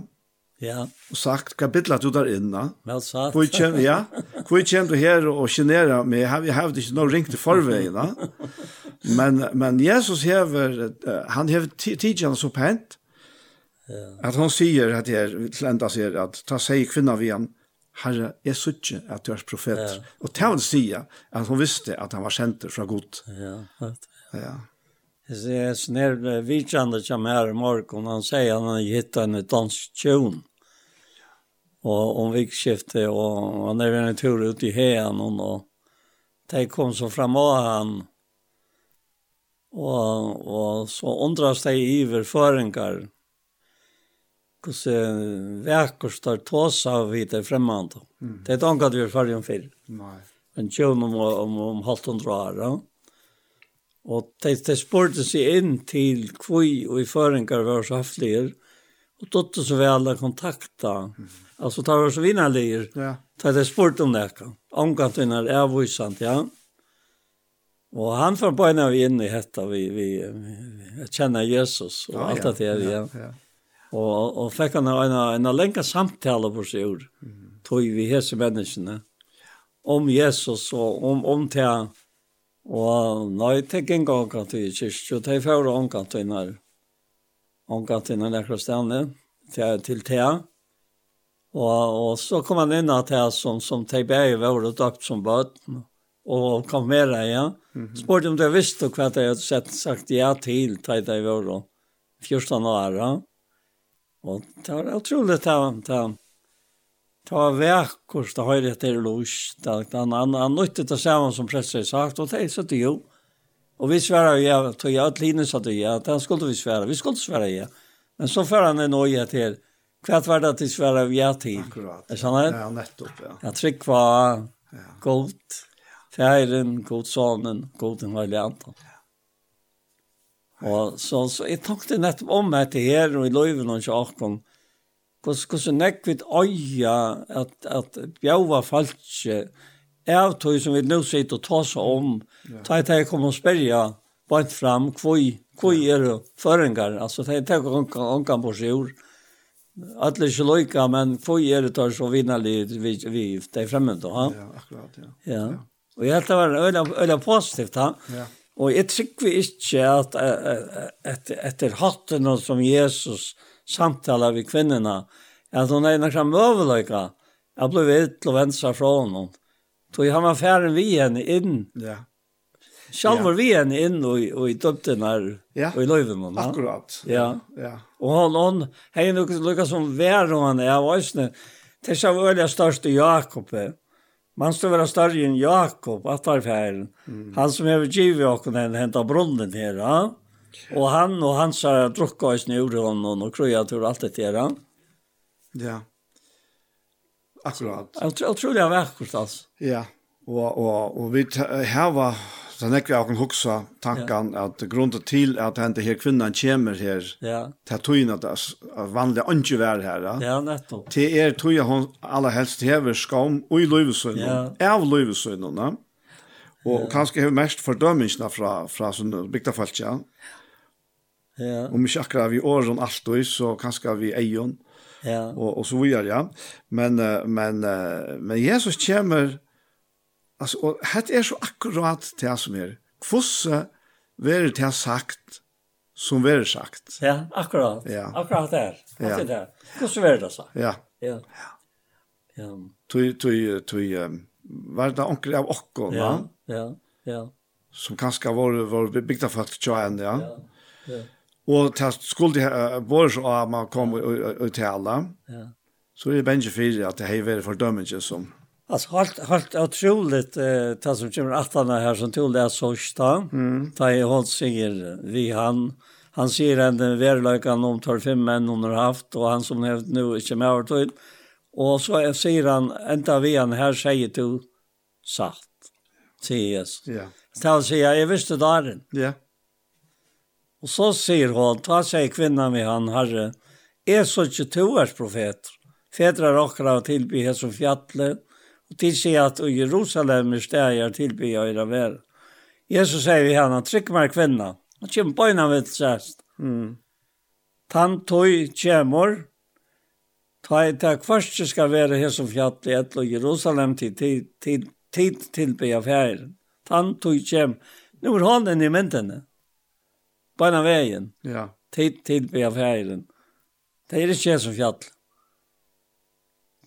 Ja. Og sagt, hva bidla du der inna? Vel sagt. Hvor kjem, ja. Hvor kjem du her og kjenere meg? Jeg har ikke noe ringt til forveien. Men, men Jesus hever, han hever tidligere så pent, at han sier at her, til enda sier at, ta seg kvinna vi han, Herre, jeg så at du er profet. Ja. Og til han sier at hun visste at han var kjent fra god. Ja, ja. Jeg ser snart vidkjande som her i morgen, han sier han har gitt en dansk tjon og om vikskiftet, og han er en tur ut i heen, og de kom så fram av han og, og så undras de iver føringar, kus verkar står tåsa vid det främmande. Mm. Det tankar du för dig för. Nej. Men tjön om om om halvt hundra år. Ja? Og de, de spurte seg inn til kvui og i föringar var så haftlier og då så väl kontakta. Mm Alltså tar oss vinnarlier. Ja. Ta det sport om det. Omgant vinnar är vissant, ja. Och han får på när vi inne i hetta vi vi känner Jesus och ja, allt det där ja. ja. Och och fick han en en länka samtal på sig ord. Mm. Tog vi hese människorna om Jesus och om om till och nej tänk en gång att vi kyrkjo ta för och kan ta när. Hon kan ta till till till Og, og så kom han inn att här som, som Tejberg var och döpt som bøten, og kom med deg, ja. Mm -hmm. Spårde om det visste hva jag hadde sett, sagt ja til till Tejberg var då. 14 år, ja. Og det var otroligt att han ta vekkurs, det har etter lus, han, han, han nøytte det samme som presset sagt, og det satt jo. Og vi sværer ja, tog jeg, at Line sa satt ja, det skulle vi sverre, vi skulle sverre ja. Men så får han en øye til, Hva var det til svære vi er til. Akkurat. Er sånn det? Ja, nettopp, ja. Jeg trykk var godt, færen, god sonen, god den høylige antan. Ja. Og så, så jeg tenkte nettopp om etter her og i løyven og ikke hvordan hvordan nekk vi øya at, at bjøva falskje av tog som vi nå sitter og tar seg om, ja. ta etter jeg kommer og spørre bare fram, hvor, hvor er det føringer? Altså, det er ikke noen på seg ord. Alla ikke løyka, men få er det tar så vinnerlig vi, vi där framme då. Ha? Ja, akkurat, ja. Ja. Og jeg jag det var øyla öliga positivt. Ha? Ja. Og jeg trykker vi inte att ett, etter hatten som Jesus samtaler samtalar vid kvinnorna, att hon är nästan överlöjka. Jag blev ut och vänstra från honom. Då han var färden vi henne inn. Ja. Själv var vi henne inn og, og i döpten her, ja. og i løyven löven. Akkurat. Ja. ja. ja. Og hon, hon, hei nok lukka som vær og han er av òsne, Det er så veldig største Jakob. Man stod være større enn Jakob, at det er Mm. Han som har givet okken hen, hentet brunnen her, ja. Og han og hans har drukket òsne ur honom, og krøya tur alt det her, ja. Ja. Akkurat. Jeg tror jeg tror det er vekkert, altså. Ja, og, og, og vi hava Så han ikke kan huske tanken ja. at grunden til at han her kvinnan kommer her, ja. til at tøyene at vanlige ikke være her. Ja, nettopp. Til er tøyene hun aller helst hever skam og i løyvesøyene, ja. av løyvesøyene, og ja. kanskje hever mest fordømmingsna fra, fra sånne bygdefalt, ja. Ja. Om ikke akkurat vi åren alltid, så kanskje vi eion, ja. og, og så videre, ja. Men, men, men Jesus kommer Altså, og det er så akkurat det som er. Kvosse vil det ha sagt som vil sagt. Ja, akkurat. Ja. Akkurat där. Ja. Det där. Kvosse ver det så. Ja. Ja. Ja. Tu tu um, var det onkel av okkon, ja. Ja. Ja. ja. Som kanskje var var bygda for at köra ända, ja. Ja. Ja. Og til skulle uh, våre så at man kom ut til alle. Ja. Så er det bensje fyrir at det har vært fordømmelse som Alltså halt halt otroligt eh ta som kommer att han här som tog det så sta. Mm. Ta i hon säger vi han han säger en verkligen om 12 män hon har haft och han som har nu inte mer övertid. Och så säger han ända vi han här säger du sagt. Ses. Ja. Så säger jag visste där. Ja. Och så säger hon ta sig kvinnan med han herre är så inte tvåårs profet. Fedrar och krav här som fjallet Och tillse att i Jerusalem är stägar tillbya era värld. Jesus säger vi henne, tryck mig kvinna. Han kommer på innan vet särst. Mm. Tan tog kjemor. Ta i tak först skal være her som fjatt i ett och Jerusalem til tid til, til, tilby av fjärden. Tan tog tjäm. Nu är hånden i myndene. På innan veien. Ja. Tid tillbya fjärden. Det är inte som fjallet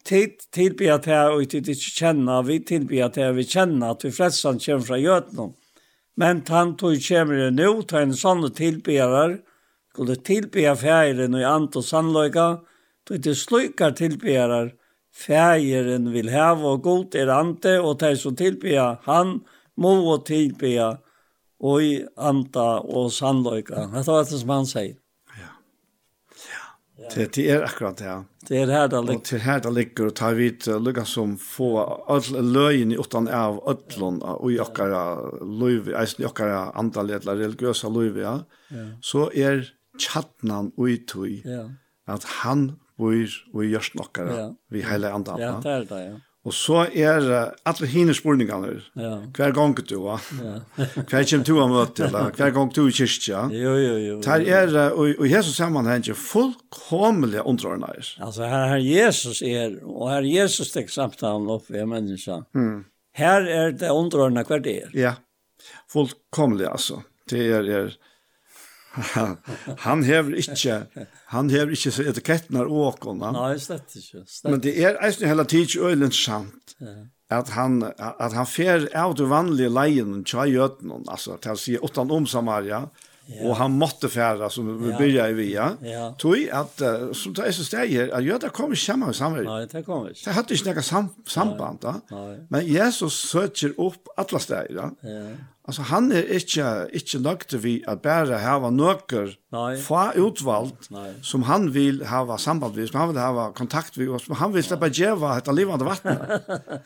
tid tillbe att här och ikke känna vi tillbe att här vi känner att vi flestan kommer från Götland. Men han tog kommer det nå ta en sån tillberar skulle tillbe färgen och i ant och sannlöka då det slukar tillberar färgen vill ha og god er ante och de så tillbe han må och tillbe i anta och sannløyga. Det var det som han sier. Det det er akkurat det. Det är här där ligger. Det her det ligger og tar vi til lucka som få all löjen i utan av öllon og i okkara akkara eisen i okkara antal eller religiösa löv ja. Så är chatnan utui. Ja. at han bor och görs nokkara vi hela andan. Ja, det er det ja. Og så er uh, alle hine spurningene. Ja. Hver gang du, va? Ja. (laughs) hver kommer du å møte, eller (laughs) hver gang du i kyrkja. Jo, jo, jo. Det er, og, og Jesus sammenheng, fullkomlige underordnere. Altså, her, er Jesus er, og her er Jesus tek samtalen opp i menneska. Mm. Her er det underordnere hver det er. Ja, fullkomlige, altså. Det er, er (laughs) han hever ikke, han hever ikke så etikettene av åkene. Nei, slett ikke. Slett. Men det er eisen hele tiden øylen sant. Ja. At han, at han fer av det vanlige leien og tja gjøten, altså, til å si åttan om Samaria, Ja. Och han måtte fære som vi ja. begynner i via. Ja. Tog at, uh, som det er så steg stäjer att göda kommer sammen med Samaria. Nei, det kommer ikke. Det hadde ikke noe sam samband. da. Nei. Men Jesus søker opp alle alla da. Ja. Altså, han är er ikke inte nöjd vi att bara ha några fra utvalgt Nei. som han vil hava samband med, som han vil hava kontakt med, som han vill släppa geva ett levande vatten. (laughs)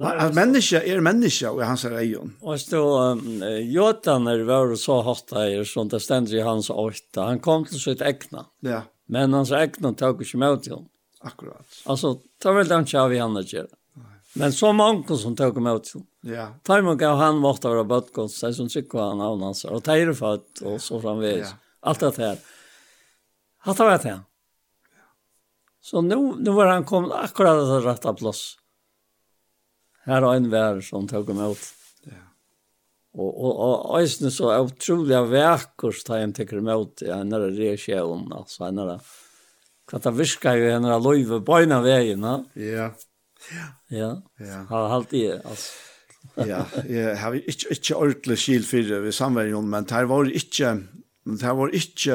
Att människa är er människa och hans rejon. Och så um, Jotan är var så hatt där som det ständs i hans åtta. Han kom til sitt egna. Ja. Men hans egna tok ikke med til ham. Akkurat. Altså, ta väl den tjav i han att göra. Men så mange som tok med ut. Ja. Tar man gav han måtte være bøtgått, så som sikker han av hans, og teir født, og så framvis. Ja. Alt det her. Hatt av det. Så nu, nu var han kommet akkurat til rette plass. Her er en vær som tok med ut. Ja. Og, og, og øyne så er utrolig vekkurs da han tekker med ut i henne reisjøen, altså henne Hva det virker jo henne løyve på en av veien, ja. Ja. Ja. Ja. Har halt det alltså. ja, jag har inte inte ordentlig skil för vi samverkar men det var inte det var inte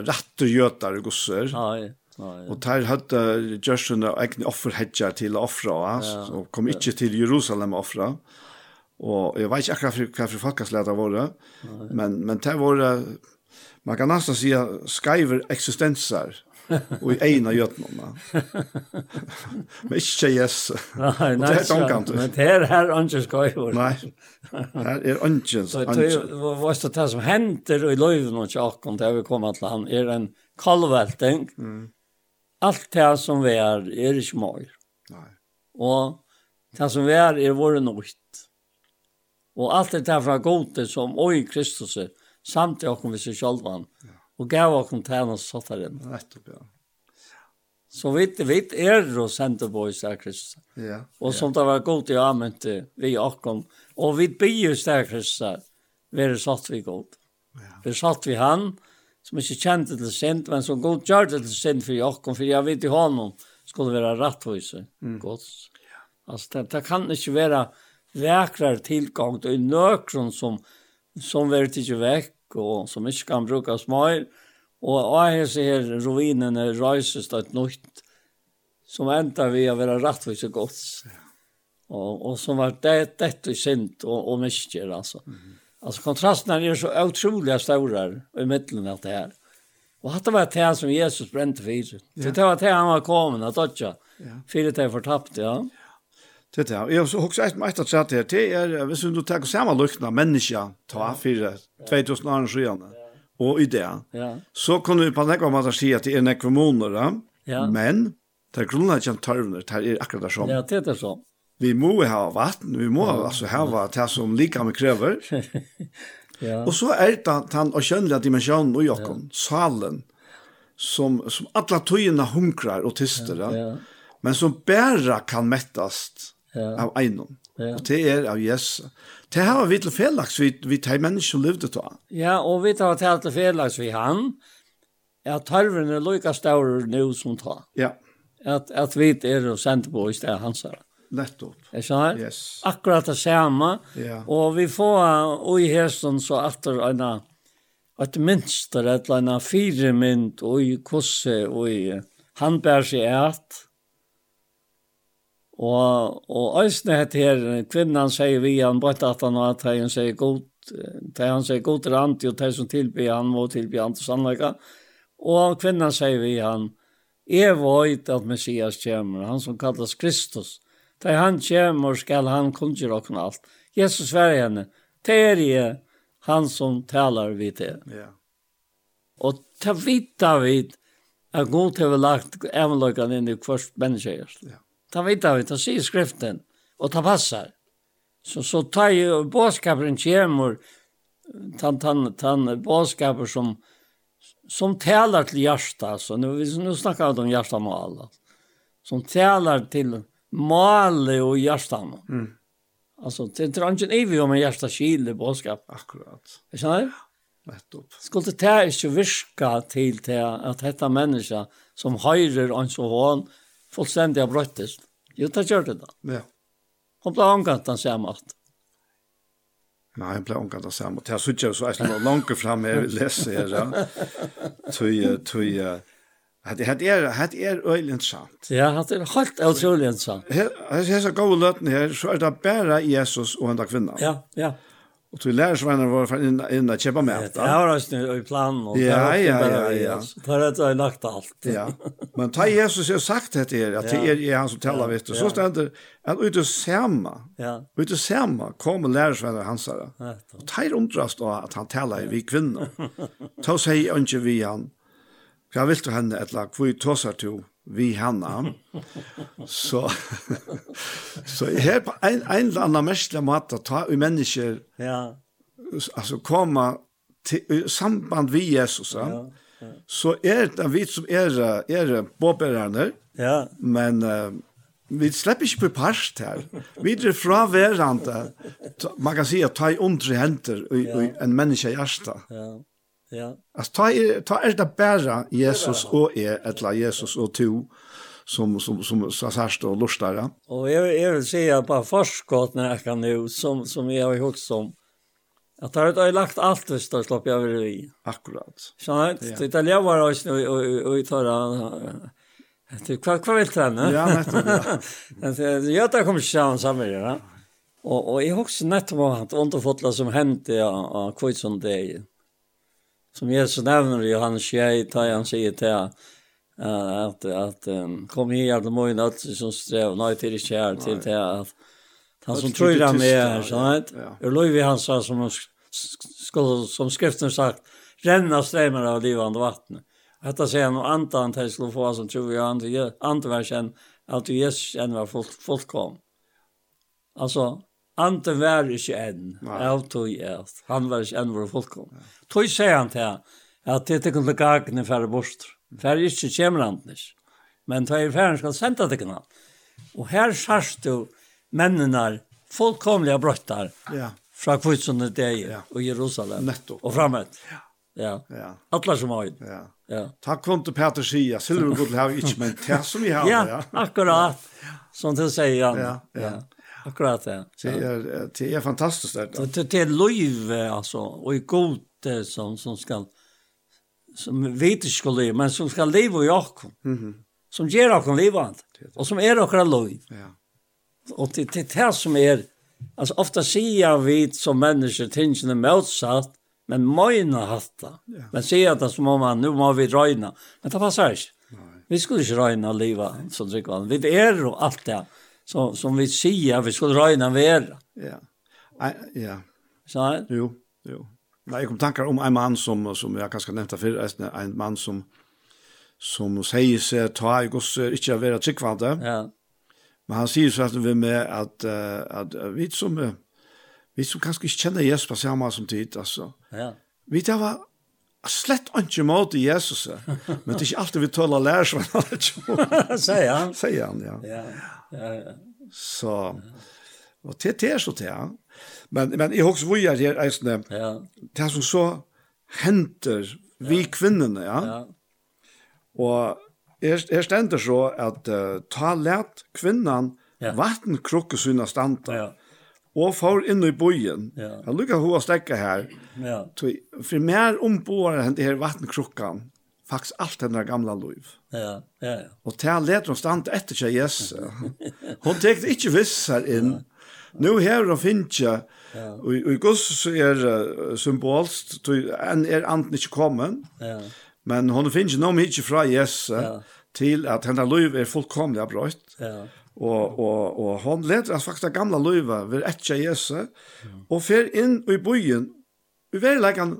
rätt att göta gossar. Nej. Nej. Och där hade Joshua egna offerhedjar till offra ja. och kom inte till Jerusalem offra. Och jag vet inte akkurat vad för folkasläta var det. Men men det var man kan nästan säga skriver existenser Og i ena götnorna. men ikke yes. Nej, nei, Det är tankant. Men det er her anses går. Nei, her er anses. Så det var det som henter i löven og tjakken til vi kommer til han er en kalvvälting. Mm. Alt det som vi er, er ikke mer. Nei. Og det som vi er, er våre nøyt. Og alt det där från godet som i Kristus er, samt i och vi sig själva. Ja og gav okken tæna inn. Nettopp, ja. Så vi, vi er og sender på i stedet Kristus. Ja, og som det var godt i amen til vi okken. Og vi byr i stedet Kristus. Vi er satt vi godt. Ja. Vi satt vi han, som ikke kjente til synd, men som godt gjør det til synd for okken, for jeg vet i honom skulle være rettvise. Mm. Gods. Ja. Altså, det, det kan ikke være vekrar tilgang til nøkron som, som vi er ikke vekk, og som ikke kan brukes mer. Og av disse her ruinene reises det et nytt som enda vi å være rettvis og gods. Og, og som var det, dette sint og, og misker, altså. Mm -hmm. Altså kontrastene er så utrolig store i midten av det her. Og hatt det var det som Jesus brente for. Det var det han var kommet, at det ikke. Ja. Fyre til fortapt, ja. ja. Det där. Jag har också ett mästare chat här det är hvis du tar samma luktna människa ta för 2000 år sedan. Och i det. Ja. Så kan du på något man säga att det är nekromoner, ja. Men det grundar kan tarvner, det är akkurat det som. Ja, det är så. Vi må ha vatten, vi må ja. alltså ha vad det som lika med kräver. ja. Och så är det den och känner att dimensionen och salen som som alla tojorna hunkrar och tyster. Ja. ja. Men (laughs) som bara kan mättas ja. av einom. Ja. Og det er av Jesus. Det har vi til felaks, vi, vi tar mennesker som levde til. Ja, og vi tar til til felaks vi han, at tarven er lykka større nå som ta. Ja. At, at vi er og sendte på i stedet hans her. Nettopp. Er sånn? Yes. Akkurat det samme. Ja. Og vi får og i hesten så etter en et minster, et eller annet fire mynd, og i kosse, og i handbær seg et. Og, og æsne hett her, kvinnan sier vi han, bort at han var, at han sier god, at han sier god til han, og at som tilby han, må tilby han til sannleika. Og kvinnan sier vi han, jeg vet at Messias kommer, han som kallas Kristus. Da han kommer, skal han kunngjøre okken alt. Jesus sverre henne, terje, han som talar vi til. Ja. Og ta vita vid, at god har vi lagt emeløkene inn i kvart menneske. Ja ta vita vi, ta sier skriften, og ta passar. Så, så ta jo bådskaperen kjemur, tan, tan, tan bådskaper som, som talar til hjärsta, så nu, nu snackar vi om hjärsta mål, som talar till og och mål. Mm. Alltså, det är inte en evig om en hjärsta kile bådskap. Akkurat. Jag det? Nettopp. Skulle det ikke virka till, det att detta människa som høyrer en så hån, fullstendig brøttes. Jo, det gjør det da. Ja. Hun ble omgant den samme alt. Nei, hun ble omgant den samme alt. Jeg synes ikke så jeg slår langt frem her, vi leser her. Ja. Tøy, tøy, Det er är det är öjligt sant. Ja, det er helt otroligt sant. Her er så gode löten her, så er det bare Jesus og den kvinna. Ja, ja. Og til lærersvenner var for inn, inn å kjøpe med. Ja, det var ju i plan och ja, ja, ja, ja. För att jag lagt alt. Ja. Men ta Jesus har sagt det her, at det er är han som taler vet du. Så stender at ut og sema, Ja. Ut og sema, kommer lærersvenner hans her. Och ta er undrast da at han talar vi kvinner. Ta sig ikke vi han. hva vil du henne ett lag för i tossar till vi henne. så så jag har en en eller annen mästla måte att ta i mennesker, Ja. altså komma till samband vi Jesus. Ja. ja. Så er det vi som er, er påbærerne, Ja. Men uh, vi slipper ikke på past her. Vi er fra varandra. Man kan si at ta i undre henter i, ja. i en menneske hjärsta. Ja. Ja. Alltså ta er, ta är det bara Jesus och är ettla Jesus och to som som som så särskilt och lustar. Ja? Och jag jag vill säga på förskott när jag kan nu som som jag har gjort som att har det lagt allt det står slapp jag över i. Akkurat. Så att det där jag var oss nu och och tar det kvar kvar vill träna. Ja, (laughs) men det jag tar kommer sjön samma ja. Och och jag har också nettopp haft underfotla som hände ja, kvitson det som Jesus nämner i hans tjej, tar han sig till att, att um, kom här till morgon allt som sträv, nej till inte här, till till att han som tror han är här, så vet. Och Louis han sa som som skriften sagt, renna strömmar av livande vatten. Detta säger han och antan till skulle få som tror jag antar antar att Jesus än var fullkomlig. Alltså Anten var ikke enn, av tog jeg, han var ikke enn vår folkom. Tog sier han til at det er ikke kunne gagene færre bort. Færre ikke kommer han ikke. Men tog jeg færre skal sende det ikke Og her sørst du mennene fullkomlige brøttar ja. fra kvitsende deg ja. og Jerusalem. Nettopp. Og fremmed. Ja. Ja. ja. Alla som har Ja. ja. Takk for til Peter Sia. Silver godt har vi ikke, men det som vi har. ja, akkurat. Som du sier, Ja, ja. ja. Akkurat det. Det är det er fantastiskt det. Så det är liv alltså och i god som som ska som vet inte skulle men som ska leva i och. Mm som ger och livet, og och som är och liv. Ja. Och det det här som är alltså ofta ser vi som mennesker tingen motsatt men mojna hatta. Ja. Men ser att det som om man nu må vi röjna. Men det passar inte. Vi skulle ikke røyne og som som Tryggvann. Vi er jo alt det som, som vi säger vi skulle räna väl. Ja. Ja. Så? Jo, jo. Nej, jag kom tankar om en man som, som jag kanske nämnde för, en man som, som säger sig ta i gods inte vara tryggvande. Ja. Men han säger så att vi med att, att, uh, vi som, vi som kanske inte känner på samma som tid, alltså. Ja. Vi tar slett ikke måte Jesus, men det er ikke alltid vi tåler å lære (laughs) seg hva han Sier han? Sier han, ja. Ja, ja, ja. Så, og til det er så til han. Men, men jeg husker hvor jeg er eisende, ja. det som så henter vi kvinnene, ja. ja. Og her, her stender så at uh, ta let kvinnan ja. vattenkrukket sine standa. Ja og får inn i bojen. Ja. Han lukkar hva stekka her. Ja. Så for mer omboer enn det her vattenkrukkan, faktisk alt den der gamla liv. Ja, ja, ja. Og til leder hun stand etter seg, yes. hun tekte ikke viss her inn. Ja. Nu her hun finnkje, ja. og, og i gods så er uh, symbolst, enn er anden ikke kommet, ja. men hun finnkje noe mye fra Jesus ja. til at henne liv er fullkomlig brøtt. Ja. Og, og, og hon leder at faktisk gamla løyva ved etja Jesu, og fer inn i byen, i verileggen,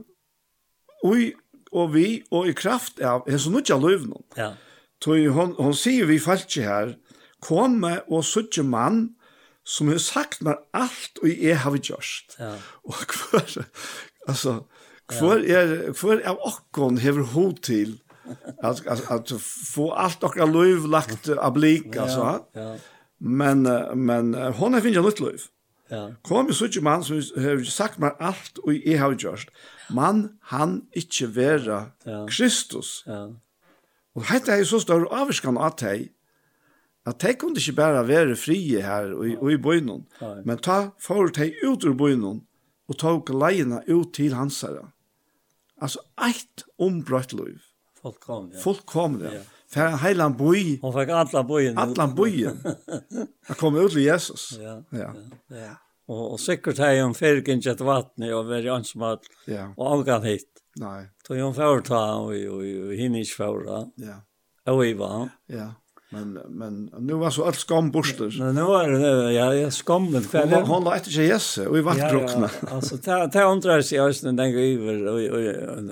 og, og vi, og i kraft av hans nødja løyvnum. Ja. Tui hon, hon sier vi falskje her, komme og suttje mann, som har sagt meg alt og jeg har gjort. Ja. Og hver, (laughs) altså, hver er, hver av okkon hever hod til alltså alltså få allt och löv lagt ablik alltså. Ja. Men men hon har finns något löv. Ja. Kom ju såch man som har sagt mig allt och jag har gjort. Man han inte vara Kristus. Ja. Och hetta är så stor avskan att hej at de kunne ikke bare være frie her og, og i bøynen, men ta for de ut ur bøynen og ta leina ut til hans herre. Altså, eit ombrøtt liv. Fullkomliga. Fullkomliga. Ja. För heilan boi. Hon fikk alla bojen. Atlan bojen. Han kom ut til Jesus. Ja. Ja. ja. ja. og sikkert säkert har hon färgen kjett vattnet og varit ansmatt Ja. og angan hit. Nei. Så hun får ta og, och, och hinner inte Ja. Og Och Iva. Ja. Men men nu var så allt skam borster. Men nu var det ja, jag skammen kväll. Hon hon la efter sig Jesse och i vattdruckna. Ja, ja, alltså ta ta undrar sig just den där över och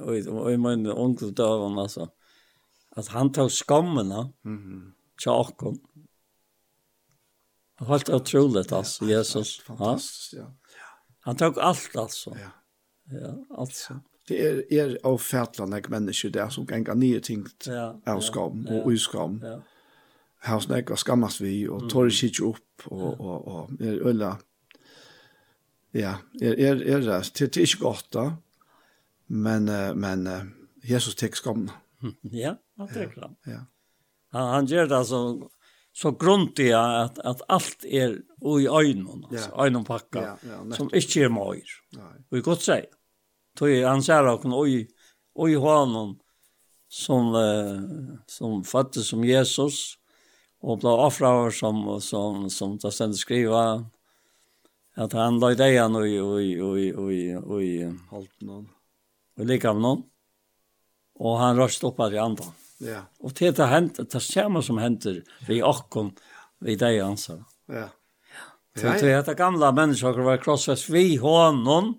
och och och min onkel där var alltså. Att han tog skammen, va. Mhm. Tjockom. Helt otroligt alltså Jesus. Fantastiskt, ja. Han tog allt alltså. Ja. Ja, alltså. Det er er av fætlande mennesker der som ganger nye ting ja, av skam og uskam. Ja har snakk og skammas vi, og tar ikke ikke opp, og, og, og er øyla, ja, er, er, er det, det er ikke godt da, men, men Jesus tek skamna. (laughs) Ja, han tek det. Ja. Han, han gjør det så så grundig at, at alt er i øynene, altså, ja. øynene pakka, ja, ja, som ikke er mer. Nei. Vi godt sier, tog han sier åkken, oi, oi, honom, som, uh, som fattes som Jesus, og blå offraver som, som, som det stedet skriva, at han la i deg han og i, og i, og i, og i, og i. Og lika av noen. Og han røst opp av de andre. Ja. Og til det hänt, det samma som henter vi akkom, vi deg han så. Ja. Så det heter gamla mennesker var krossfest vi hånden,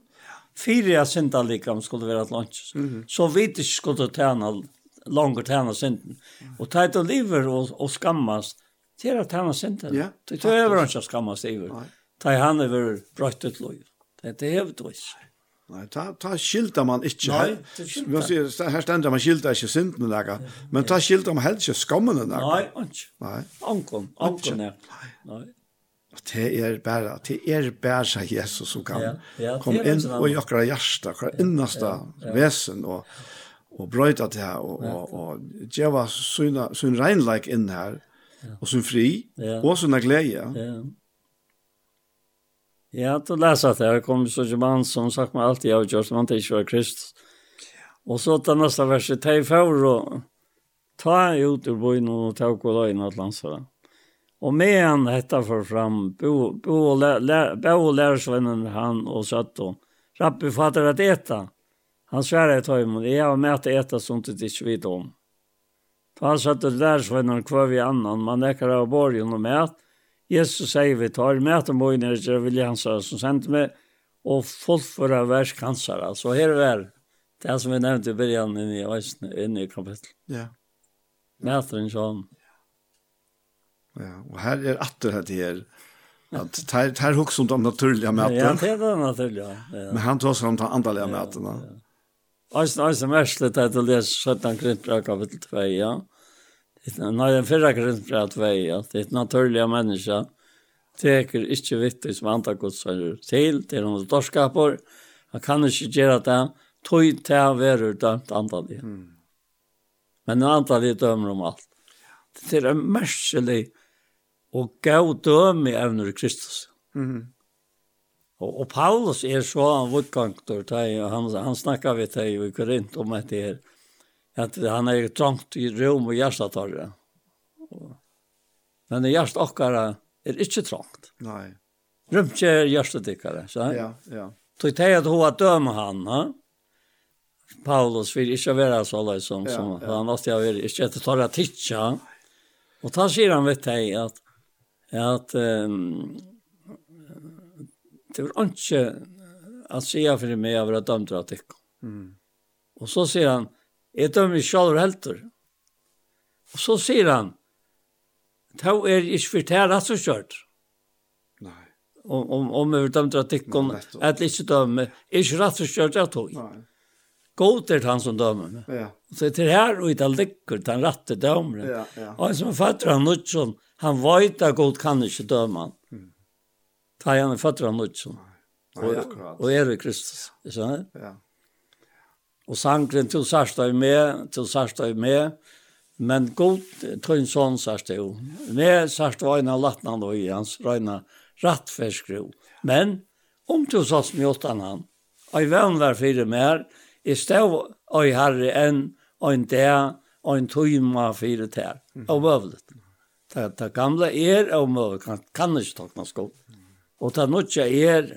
fire jeg synda likam skulle være et lunch. Mm -hmm. Så vi ikke skulle tjene alt långt tjäna synden. Och ta ett liver och, och skammas til att tjäna synden. Ja, det er jo att skammas iver. Ta han över brøtt ut lov. Det er hevet vis. Nei, ta, ta skilta man ikke. Nei, det skilta. Sier, her stender man skilta ikke synden laga, men ta skilta man helst ikke skammen laga. Nej, inte. Nei. Ankon, ankon, ja. Nei. Det er bare, det er bare Jesus som kan ja, ja, komme inn og i akkurat hjertet, akkurat innaste vesen og og brøyta til her, og, og, og djeva syna, syna regnleik inn her, og sin fri, ja. og sin glede. Ja. Ja, du läser att at det kom så ikke mann som sagt meg alltid av som man ikke var krist. Og så att nästa vers verset, tej for och ta ut ur bøyen och ta och gå in og landsere. Och med han detta for fram, bo bo lærersvennen han och satt og rappi fatter at eta, Han skär ett hem och jag har med mätt äta sånt du inte vet om. Ta så att det där så någon kvar vi annan man näkar av borgen och mät. Jesus sier vi tar med til moj när det vill han så som sendte meg, og folk för av världskanser alltså här väl. Det som vi nevnte i början i i i kapittel. Ja. Mätaren sånn. Ja, och här är att det här att tar tar hooks om de naturliga mötena. Ja, det är det naturliga. Ja. Men han tar sig om de andliga ja, mötena. Ja. Eisen, eisen verslet er til å lese 17 Grindbra kapittel 2, ja. Nei, den fyrre Grindbra 2, ja. Det er et naturlige mennesker. Teker ikke vittig som andre godser til, til noen dorskaper. Han kan ikke gjøre det. Tøy til å være dømt antallig. Mm. Men antallig dømer om alt. Det er en merkelig og gav døm i evner i Kristus. Mm. Og, og Paulus er så en vodgangtor, han, han snakker vi til i Korint om at det er, at han er trangt i rom og hjertetarre. Men hjertet okkara er ikke trangt. Nei. Rømtje er hjertetikkere, så ja, ja. Tog teg at hun døme han, ha? Paulus vil ikke være så løy som, ja, som ja. han alltid har vært, ikke etter tarra tidsja. Og da sier han vet deg at, at um, det var ikke att säga for meg å være dømt av tycka. Mm. Och så sier han, jeg dømmer ikke själv helter. Og så sier han, det er ikke for för det här så kjørt. Nei. Om, om, om jag dömde att tycka, att jag inte dömer, inte rätt så kört jag tog. Nei. God är han som dömer. Ja. Så det här och inte lyckor, han rätte dömer. Ja, ja. Och han som fattar han Nutsson, han vet att god kan inte döma. Mm. Ta han fatter han ut sånn. Og, og er i Kristus. Ikke sant? Ja. Og sangren til Sarsta er med, til Sarsta er med, men god trøyn sånn Sarsta jo. Med Sarsta var en av latnan og i hans røyna rattferskro. Men om til oss med åttan han, og i var fire mer, i stav og i herre enn, og en dag, og en tøyma fire ter, Og bøvlet. Det, det gamle er og møvlet, kan, kan ikke takna skål. Og det nødja er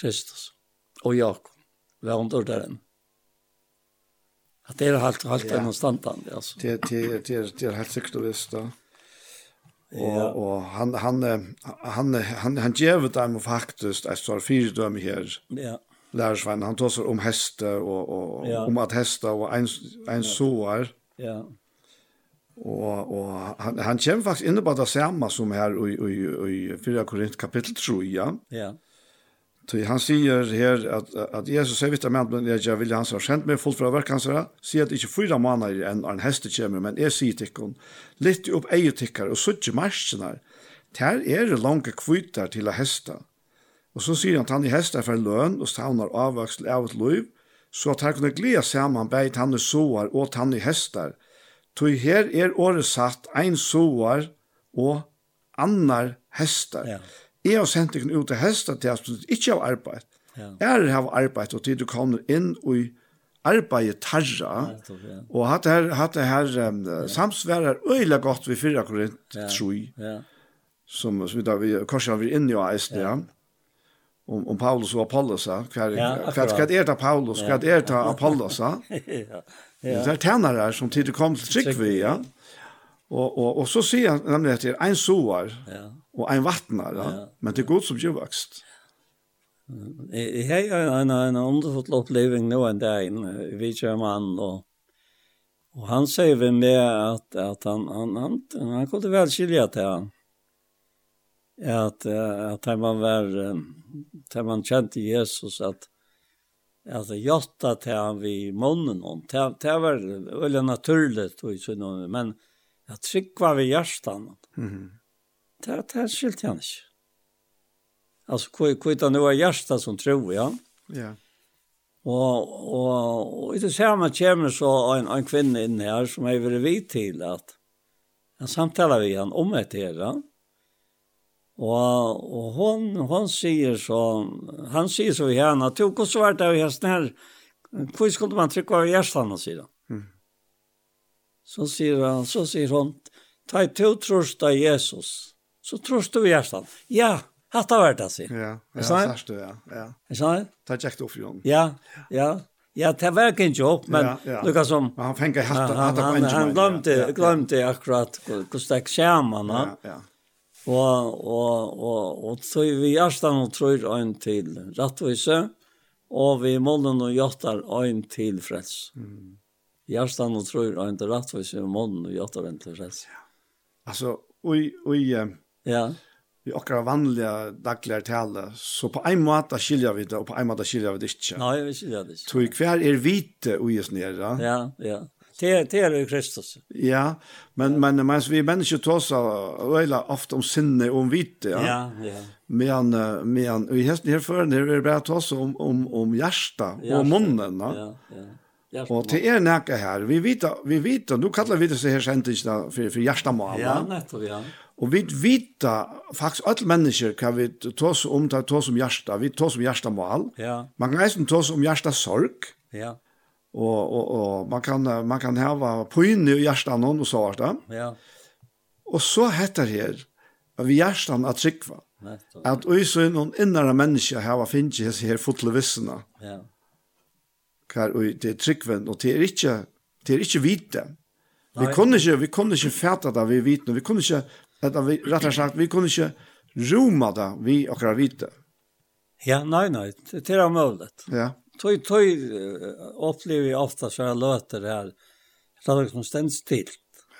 Kristus og Jakob, vi har dør der. At det er helt, helt ja. en enn altså. Det, det, det, er, det er helt sikkert og visst, da. Og, ja. og han, han, han, han, han gjør dem faktisk, jeg står fire døme her, ja. lærersveien, han tar seg om heste, og, og ja. om at heste og en, en ja. soer. Ja. Og, og han, han kommer faktisk inne på det samme som her i, i, i 4 Korint kapittel 3, ja. Ja. Så han sier her at, at Jesus sier vitt av menn, men jeg vil hans har kjent meg fullt fra verkansere, sier at ikke fyra måneder enn en heste kommer, men jeg sier tikkun, litt opp eietikkar og suttje marskene, der er det lange kvitter til å heste. Og så sier han at han i hesta for løn og stavner avvaksel av et liv, så at han kunne glede sammen beit han i soar og han i hester, Tog her er året satt ein soar og annar hestar. Ja. Jeg har sendt dere ut til hestar til at du ikke har arbeid. Ja. Jeg har arbeid, og til du kommer inn i arbeid tarra. Ja, og hatt her, hatt det her um, ja. samsværer øyla godt vi fyrra korint, ja. troi. Ja. Som, som vi da, vi, korsen vi inne i eisen, ja. ja om om Paulus og Apollos, ja. Hva er, kvar hva, kvar er det Paulus, hva er det Apollos. (laughs) ja. Ja. Det er tænare som tid kom til Tryggvi, ja. Og, og, og så sier han nemlig at det er en soar ja. og en vattnar, ja. men det er godt som gjøvakst. Jeg har en, en underfull oppleving nå en dag, vi kjører mann, og, og han sier vi med at, at han, han, han, han, han kunne vel skilja til han. At, at man var, at man kjente Jesus, at, alltså jotta till han vid munnen om. Det, det var väl naturligt och så nu men jag tryckva vid hjärtan. Mhm. Det det skilt han inte. Alltså kvitt kvitt nu är hjärta som tror jag. Ja. Och och och det ser man kommer så en en kvinna inn här som är väl vid till att han samtalar vi han om et her, Ja? Og, og hon, hon sier så, han sier så i henne, at jo, hvordan var det av hesten her? Hvor skulle man trykke av hjertene, sier han. Mm. Så sier han, så sier hon, ta i to trost av Jesus, så trost du hjertene. Ja, hatt av hvert, sier Ja, ja, sørst du, ja. ja. Er sånn? Ta kjekt opp for henne. Ja, ja. Ja, det var ikke en jobb, men ja, ja. lukka som... Men han fengar hatt av hvert. Han, han, han glemte, glemte akkurat hvordan det skjer man. Ja, ja. Og, og, og, og så vi hjertan og trøyr ein til rattvise, og vi månen og jottar ein til frels. Mm. Hjertan og trøyr ein til rattvise, og månen og jottar ein til frels. Ja. Altså, ui, ui, ja. i okkar vanliga dagliga tale, så på en måte skiljer vi det, og på en måte skiljer vi det ikke. Nei, vi skilja det ikke. Tøy, hver er vite ui oss nere. Ja, ja. Det det er jo Kristus. Ja, men men men vi människor tossar öla ofte om sinne og om vite, ja. Ja, ja. Men men vi hesten her før, er vi bare tossar om om om hjärta og munnen, ja. Ja, ja. Hjärsta Og det er nekka her, Vi vet vi vet nu kallar vi det så her sentingen for, for hjärtamål. Ja, nettopp ja. Og vi vet faktisk alle mennesker kan vi tås om ta tossa om hjärta, vi tås om hjärtamål. Ja. Man kan eisen tås om hjärta sorg. Ja og, og, og man kan man kan hava på i hjertan og så vart Ja. Og så heter det at vi hjärtan at sikva. vi så noen innere mennesker hava finnes finns her fotle vissene. Ja. Kar och det trickven og det er ikke, det er ikke vite. Vi kunne ikke, vi kunne ikke fæta det vi vite, vi kunne ikke, att vi rett og slett, vi kunne ikke roma det vi akkurat vite. Ja, nei, nei, det er omöjligt. Ja tøy tøy opplever jeg ofta så jeg løter her. Det er liksom stens til.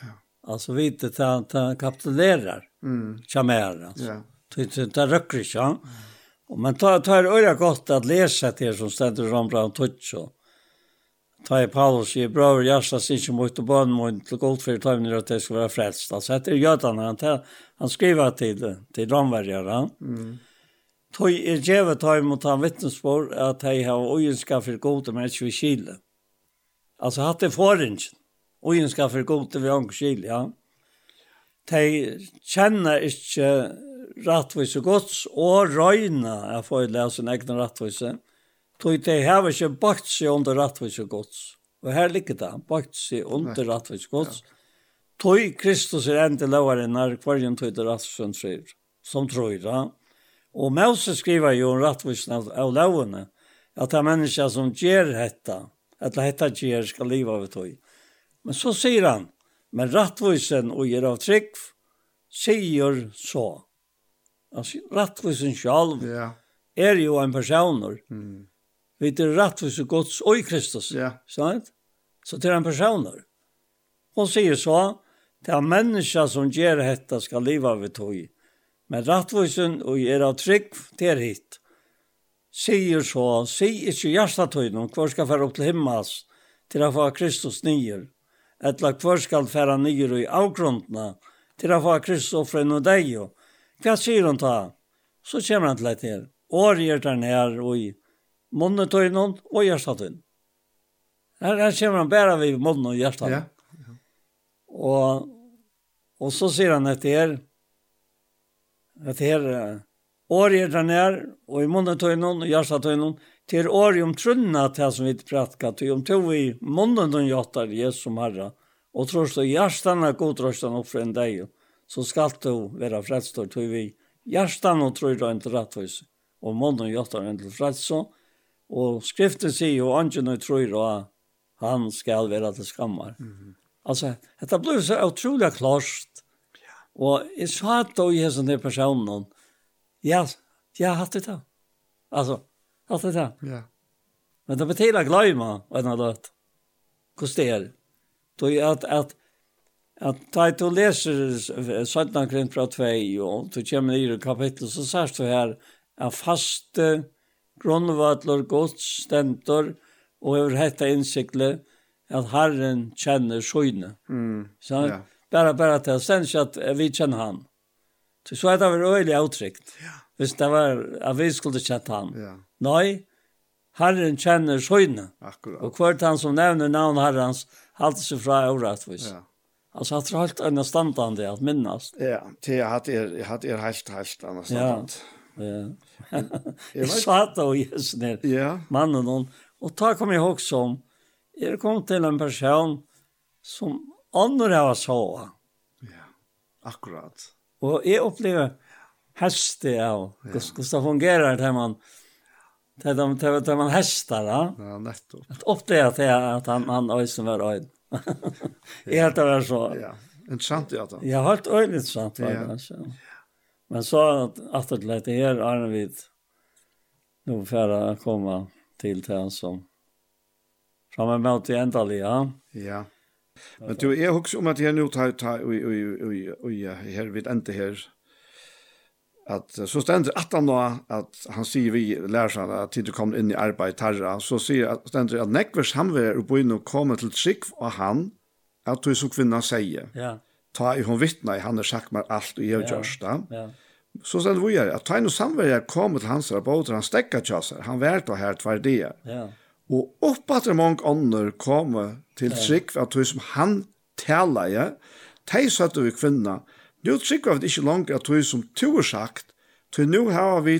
Ja. Altså vite ta ta kapitulerar. Mm. Chamer alltså. Ja. Tøy tøy ta røkker ikke. Og men ta ta er øra godt at lesa til som stendur som bra touch og ta i Paulus i bror Jasta sin mot og barn mot til gold for time når det skulle være frelst. Altså etter Jötan han han skriver til til Ramverjar. Mm. Tøy er djeva tøy mot han vittnesbord at de har ojenska for gode med ikke vi Kile. Altså hatt det forringen. Ojenska for gode vi anker Kile, ja. De kjenner ikke rattvise gods og røyna jeg får å lese en egen rattvise. Tøy de har ikke bakt seg under rattvise gods. Og her ligger det, bakt seg under rattvise gods. Tøy Kristus er endelig lovere når hverjen tøy det rattvise som tror, ja. Og Moses skriver jo en rattvisen av lovene, at det er mennesker som gjør dette, at det hette gjør skal leva av tog. Men så sier han, men rattvisen og gjør av trygg, sier så. Altså, rattvisen selv yeah. er jo en personer. Mm. Vi er rattvisen gods og Kristus. Yeah. Sant? Så det er en personer. Hon sier så, det er mennesker som gjør dette skal leva av tog. Men rattvusen og jeg er av trygg, det er hitt. Sier så, sier ikke hjertetøyden, hvor skal fære opp til himmels, til å få Kristus nyer, etla hvor skal fære nyer i avgrunnene, til å få Kristus offre noe deg. Hva sier hun da? Så kommer han til dette her. Året gjør den her, og i munnetøyden og hjertetøyden. Her, her kommer han bare ved munnen og hjertet. Ja. Og, og så sier han etter her, at her år er den her, og i munnen tog noen, og hjertet tog noen, til år om trunna til som vi pratka, til om tog vi munnen den hjertet, Jesus som herre, og tross til hjertet er godrøsten opp for en deg, så skal du være frelst, og tog vi hjertet og tror du er ikke rettvis, og munnen hjertet er til frelst, og skriften sier jo, angene tror du han skal være til skammer. Mm -hmm. Altså, dette ble så utrolig klart, Og jeg sa da i hessen til personen, ja, ja, hatt det da. Altså, hatt det da. Ja. Men det betyr at gløyma en av løt. Hvordan det er. Då er at, at, at da ett leser läser sådana fra 2, og du kommer i kapittel, så sier du her, at faste grundvattlar gods stämtor og over hette insikle at Herren kjenner skyne. Mm. Så ja bara bara att sen så att vi känner han. Så så hade vi öliga uttryckt. Ja. Visst det var att vi skulle chatta han. Ja. Nej. Herren känner skydna. Akkurat. Och kvart han som nämner namn Herrens halt sig fra orättvis. Ja. Alltså att det halt en standande att minnas. Ja, det jag hade er hade er helt helt annars standard. Ja. (laughs) Jag satt och just ner. Ja. Mannen hon och ta kom jag också om. jag kom till en person som ånder har så. Ja, akkurat. Og jeg opplever heste av hvordan det fungerer til man til de til, til man hester, da. Ja, nettopp. At opplever til at han han øysen var øyne. Jeg helt det var så. Ja, interessant ja da. har hørt øyne interessant var det. Ja. Men så at atterleit det her er vi nå for å komme til til han som framme med til endelig, ja. Ja. Men du, jeg husker om at jeg nå tar, tar oi, oi, oi, oi, her vid ende her, at så stender at han nå, at han sier vi lærer at tid du kommer inn i arbeid tarra, så sier at stender at nekvers hamver og bøyne kommer til trygg av han, at du som kvinna sier. Ja. Ta i hon vittna i han har sagt meg alt og gjør gjørst da. Ja. Så stender vi her, at ta i noe samverje kommer til hans rapporter, han stekker kjasser, han vært og her tvær det. Ja. Og oppatre mange ånder komme til trygg at hun som han taler jeg, de søtte vi kvinna. Nå trygg var det ikke langt at hun som to har sagt, til nå har vi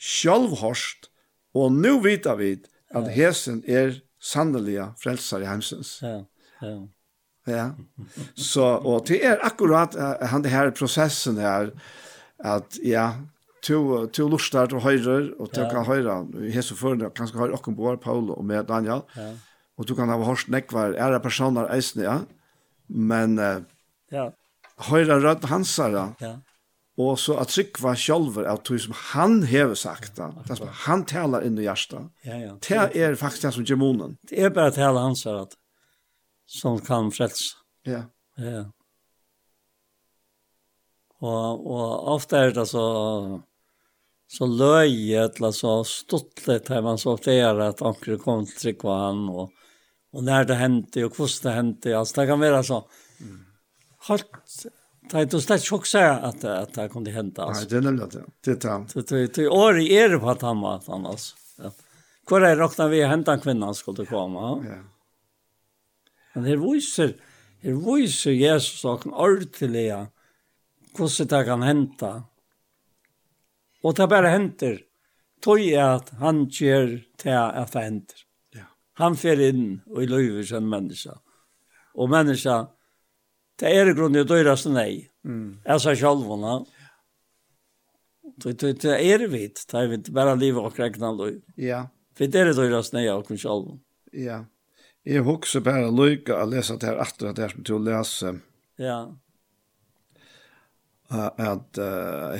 selv hørt, og nå vet vi at hesen er sannelige frelser i heimsens. Ja, ja. Ja, så, og det er akkurat uh, han det her prosessen her, at ja, to to lustar til høyre og til kan høyre i hese det kanskje har okken boar Paul og med Daniel. Ja. Og du kan ha hørt nekvar er personer eisne ja. Men ja. Høyre rød hansara. Ja. Og så at Trykva sjølver av tog som han hever sagt da. Det som han taler inn i hjertet. Ja, ja. Det er faktisk det som gemonen. Det er bare tale hans her at som kan frelse. Ja. Ja. Og, og ofte er det så så löje eller så stuttlet her man så ofte er at anker kom til till var han og, og när det hendte og hvordan det hendte altså det kan være så. Mm. Halt, det er inte slett chock att, att det kunde hända. Alltså. Nej, det är nämligen det. Det är tant. Det, det, det år i det på att han var att han alltså. Ja. Hvor er råkna vi henta en kvinna skulle komma? Ja. Ja. Men her viser, her viser Jesus og en ordelig hvordan det kan hente. Ja Og det bare henter. tog er at han gjør til at det henter. Ja. Han fer inn og i løyver som menneske. Og menneske, det er i grunnen det døyraste nei. Mm. Jeg sa selv henne. Det, det, det er vi, det er vi bare livet og krekna løy. Ja. For det er det døyraste nei av kun selv. Ja. Jeg husker bare lykke å lese det her etter at det er som til å lese. Ja. Ja att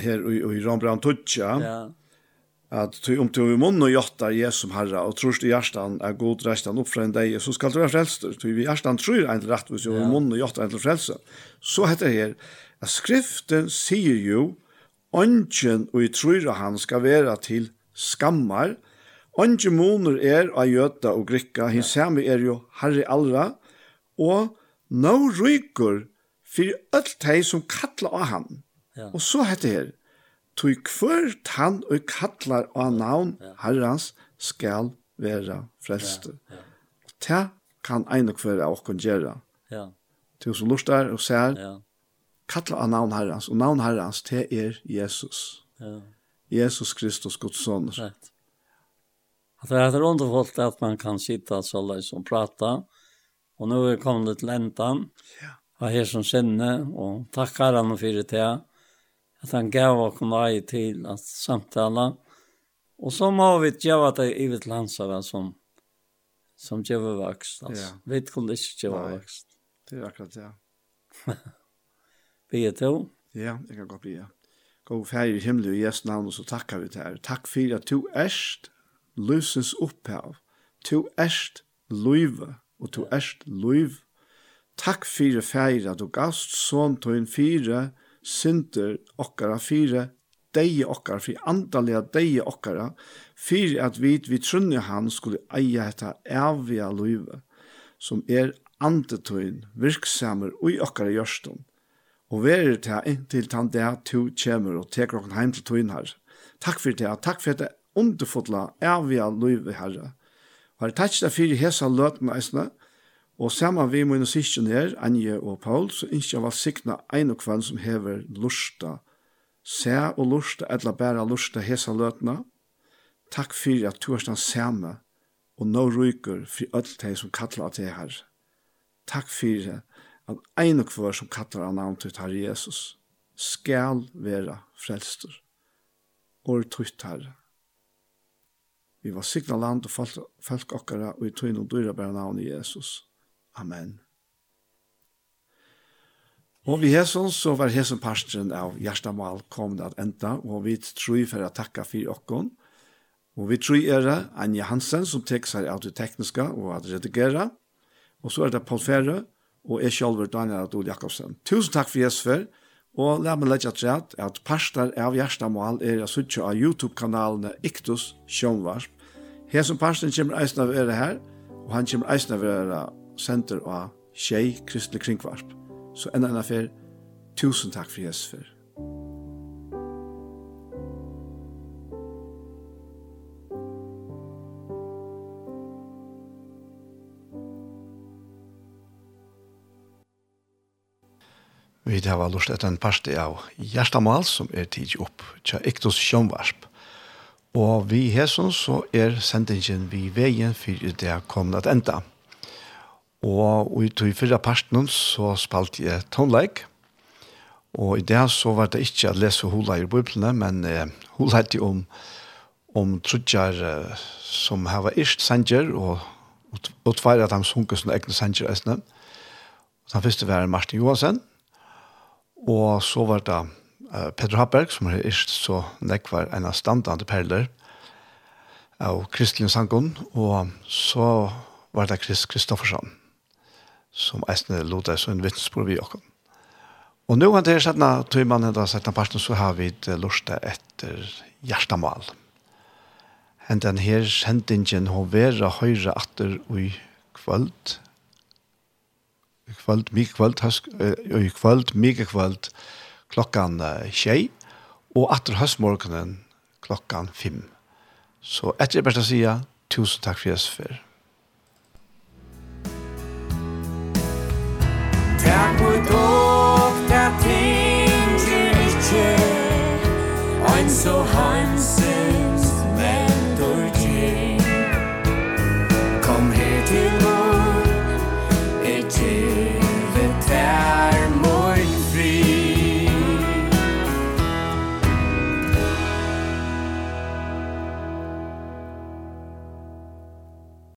här i Rambrand Tutcha. Ja. Att ty om du i munnen och jottar Jesus som Herre och tror i hjärtan är god resten opp fra en deg, så skal du vara frälst. Ty vi hjärtan tror en rätt vis och i munnen og jottar en frälst. Så heter det her, at skriften sier jo, Ongen og i tror han skal være til skammar. Ongen moner er av jøta og grikka, hins samme er jo herre allra, og nå ryker for alt de som kattler av han. Ja. Og så heter det her, «Tøy kvørt han og kallar av navn ja. herrens skal være frelste». Ja. Ja. Det kan en og kvør av åkken gjøre. Ja. Til som lustar og ser, ja. kallar av navn herrans og navn herrans det er Jesus. Ja. Jesus Kristus, Guds son. Rett. Det är underfullt att man kan sitta så och prata. Och nu är vi kommit till ändan. Ja av her som sinne, og takkar han for det, at han gav oss vei til at samtala. Og så må vi gjøre det i vitt landsare som, som gjør vokst. Altså. Ja. Vi kunne ikke gjøre vokst. Det er akkurat det. Vi er to. Ja, jeg kan godt bli, ja. Gå fær i himmelen og Jesu navn, og så takkar vi til her. Takk for at du erst løsens opphav. Du erst løyve, og du erst løyve Takk fyrir færa du gast, sån tøyn fire, synder okkara fire, deie okkara, fyrir andalega deie okkara, fyrir at vit vi trunni han skulle eia hetta evia luive, som er andetøyn, virksamer ui okkara gjørstum, og verir ta inntil tan det to kjemur og teker okkara heim til tøyn her. Takk fyrir det, takk fyrir det underfotla evia luive herre. Og takk fyrir hesa løtna eisne, Og saman vi mine syskjen her, Anje og Paul, så innskje jeg var sikna ein og kvann som hever lusta. Se og lusta, etla bæra lusta hesa løtna. Takk fyrir at du er stand samme, og nå ryker for alt det som kallar at det her. Takk fyrir at ein og kvann som kallar av navn til Herre Jesus, skal vera frelster, og trygt Herre. Vi var sikna land og folk, folk okkara, og i tøyne og dyra bæra navn i Jesus. Amen. Og vi hesson så var hesson parstren av Gjerstamal kom at enda, og vi tror for å takke for åkken. Og vi tror er det Anja Hansen som tek seg av det tekniske og at redigere. Og så er det Paul Ferre og jeg selv Daniel Adol Jakobsen. Tusen takk for hesson for, og la meg legge til at, at parster av Gjerstamal er å sitte av YouTube-kanalene Iktus Sjønvarsp. Hesson parstren kommer eisen av å være her, og han kommer eisen av å være sender av tjei kristelig kringvarp. Så enda enn affær, tusen takk for Jesus for. Vi har vært lurt etter en parste av Gjerstamal som er tid opp til Iktos Sjønvarsp. Og vi har sånn så er sendingen vi veien for det kommer at enda. Og i tog fyrre parten så spalte jeg tonleik. Og i det så var det ikke å lese hula i biblene, men eh, hula heter om, om trudjar eh, som hava ist sanger, og, og, og tveir at han sunker som egne sanger eisne. Og den første var Martin Johansen, og så var det eh, Pedro Haberg, som har ist så nek var en av standande perler av Kristelig Sangon, og så var det Krist Kristoffersson som eisne lota så en vittnesbord vi åkken. Og nå han til sættene, tøymannen da sættene parten, så har vi et etter hjertamal. Men den her sendingen har vera høyre atter ui kvöld. I kvöld, mye kvöld, i kvöld, mye kvöld, klokkan tjei, og atter høstmorgenen klokkan fem. Så etter jeg bare å si, tusen takk for jeg so heimsig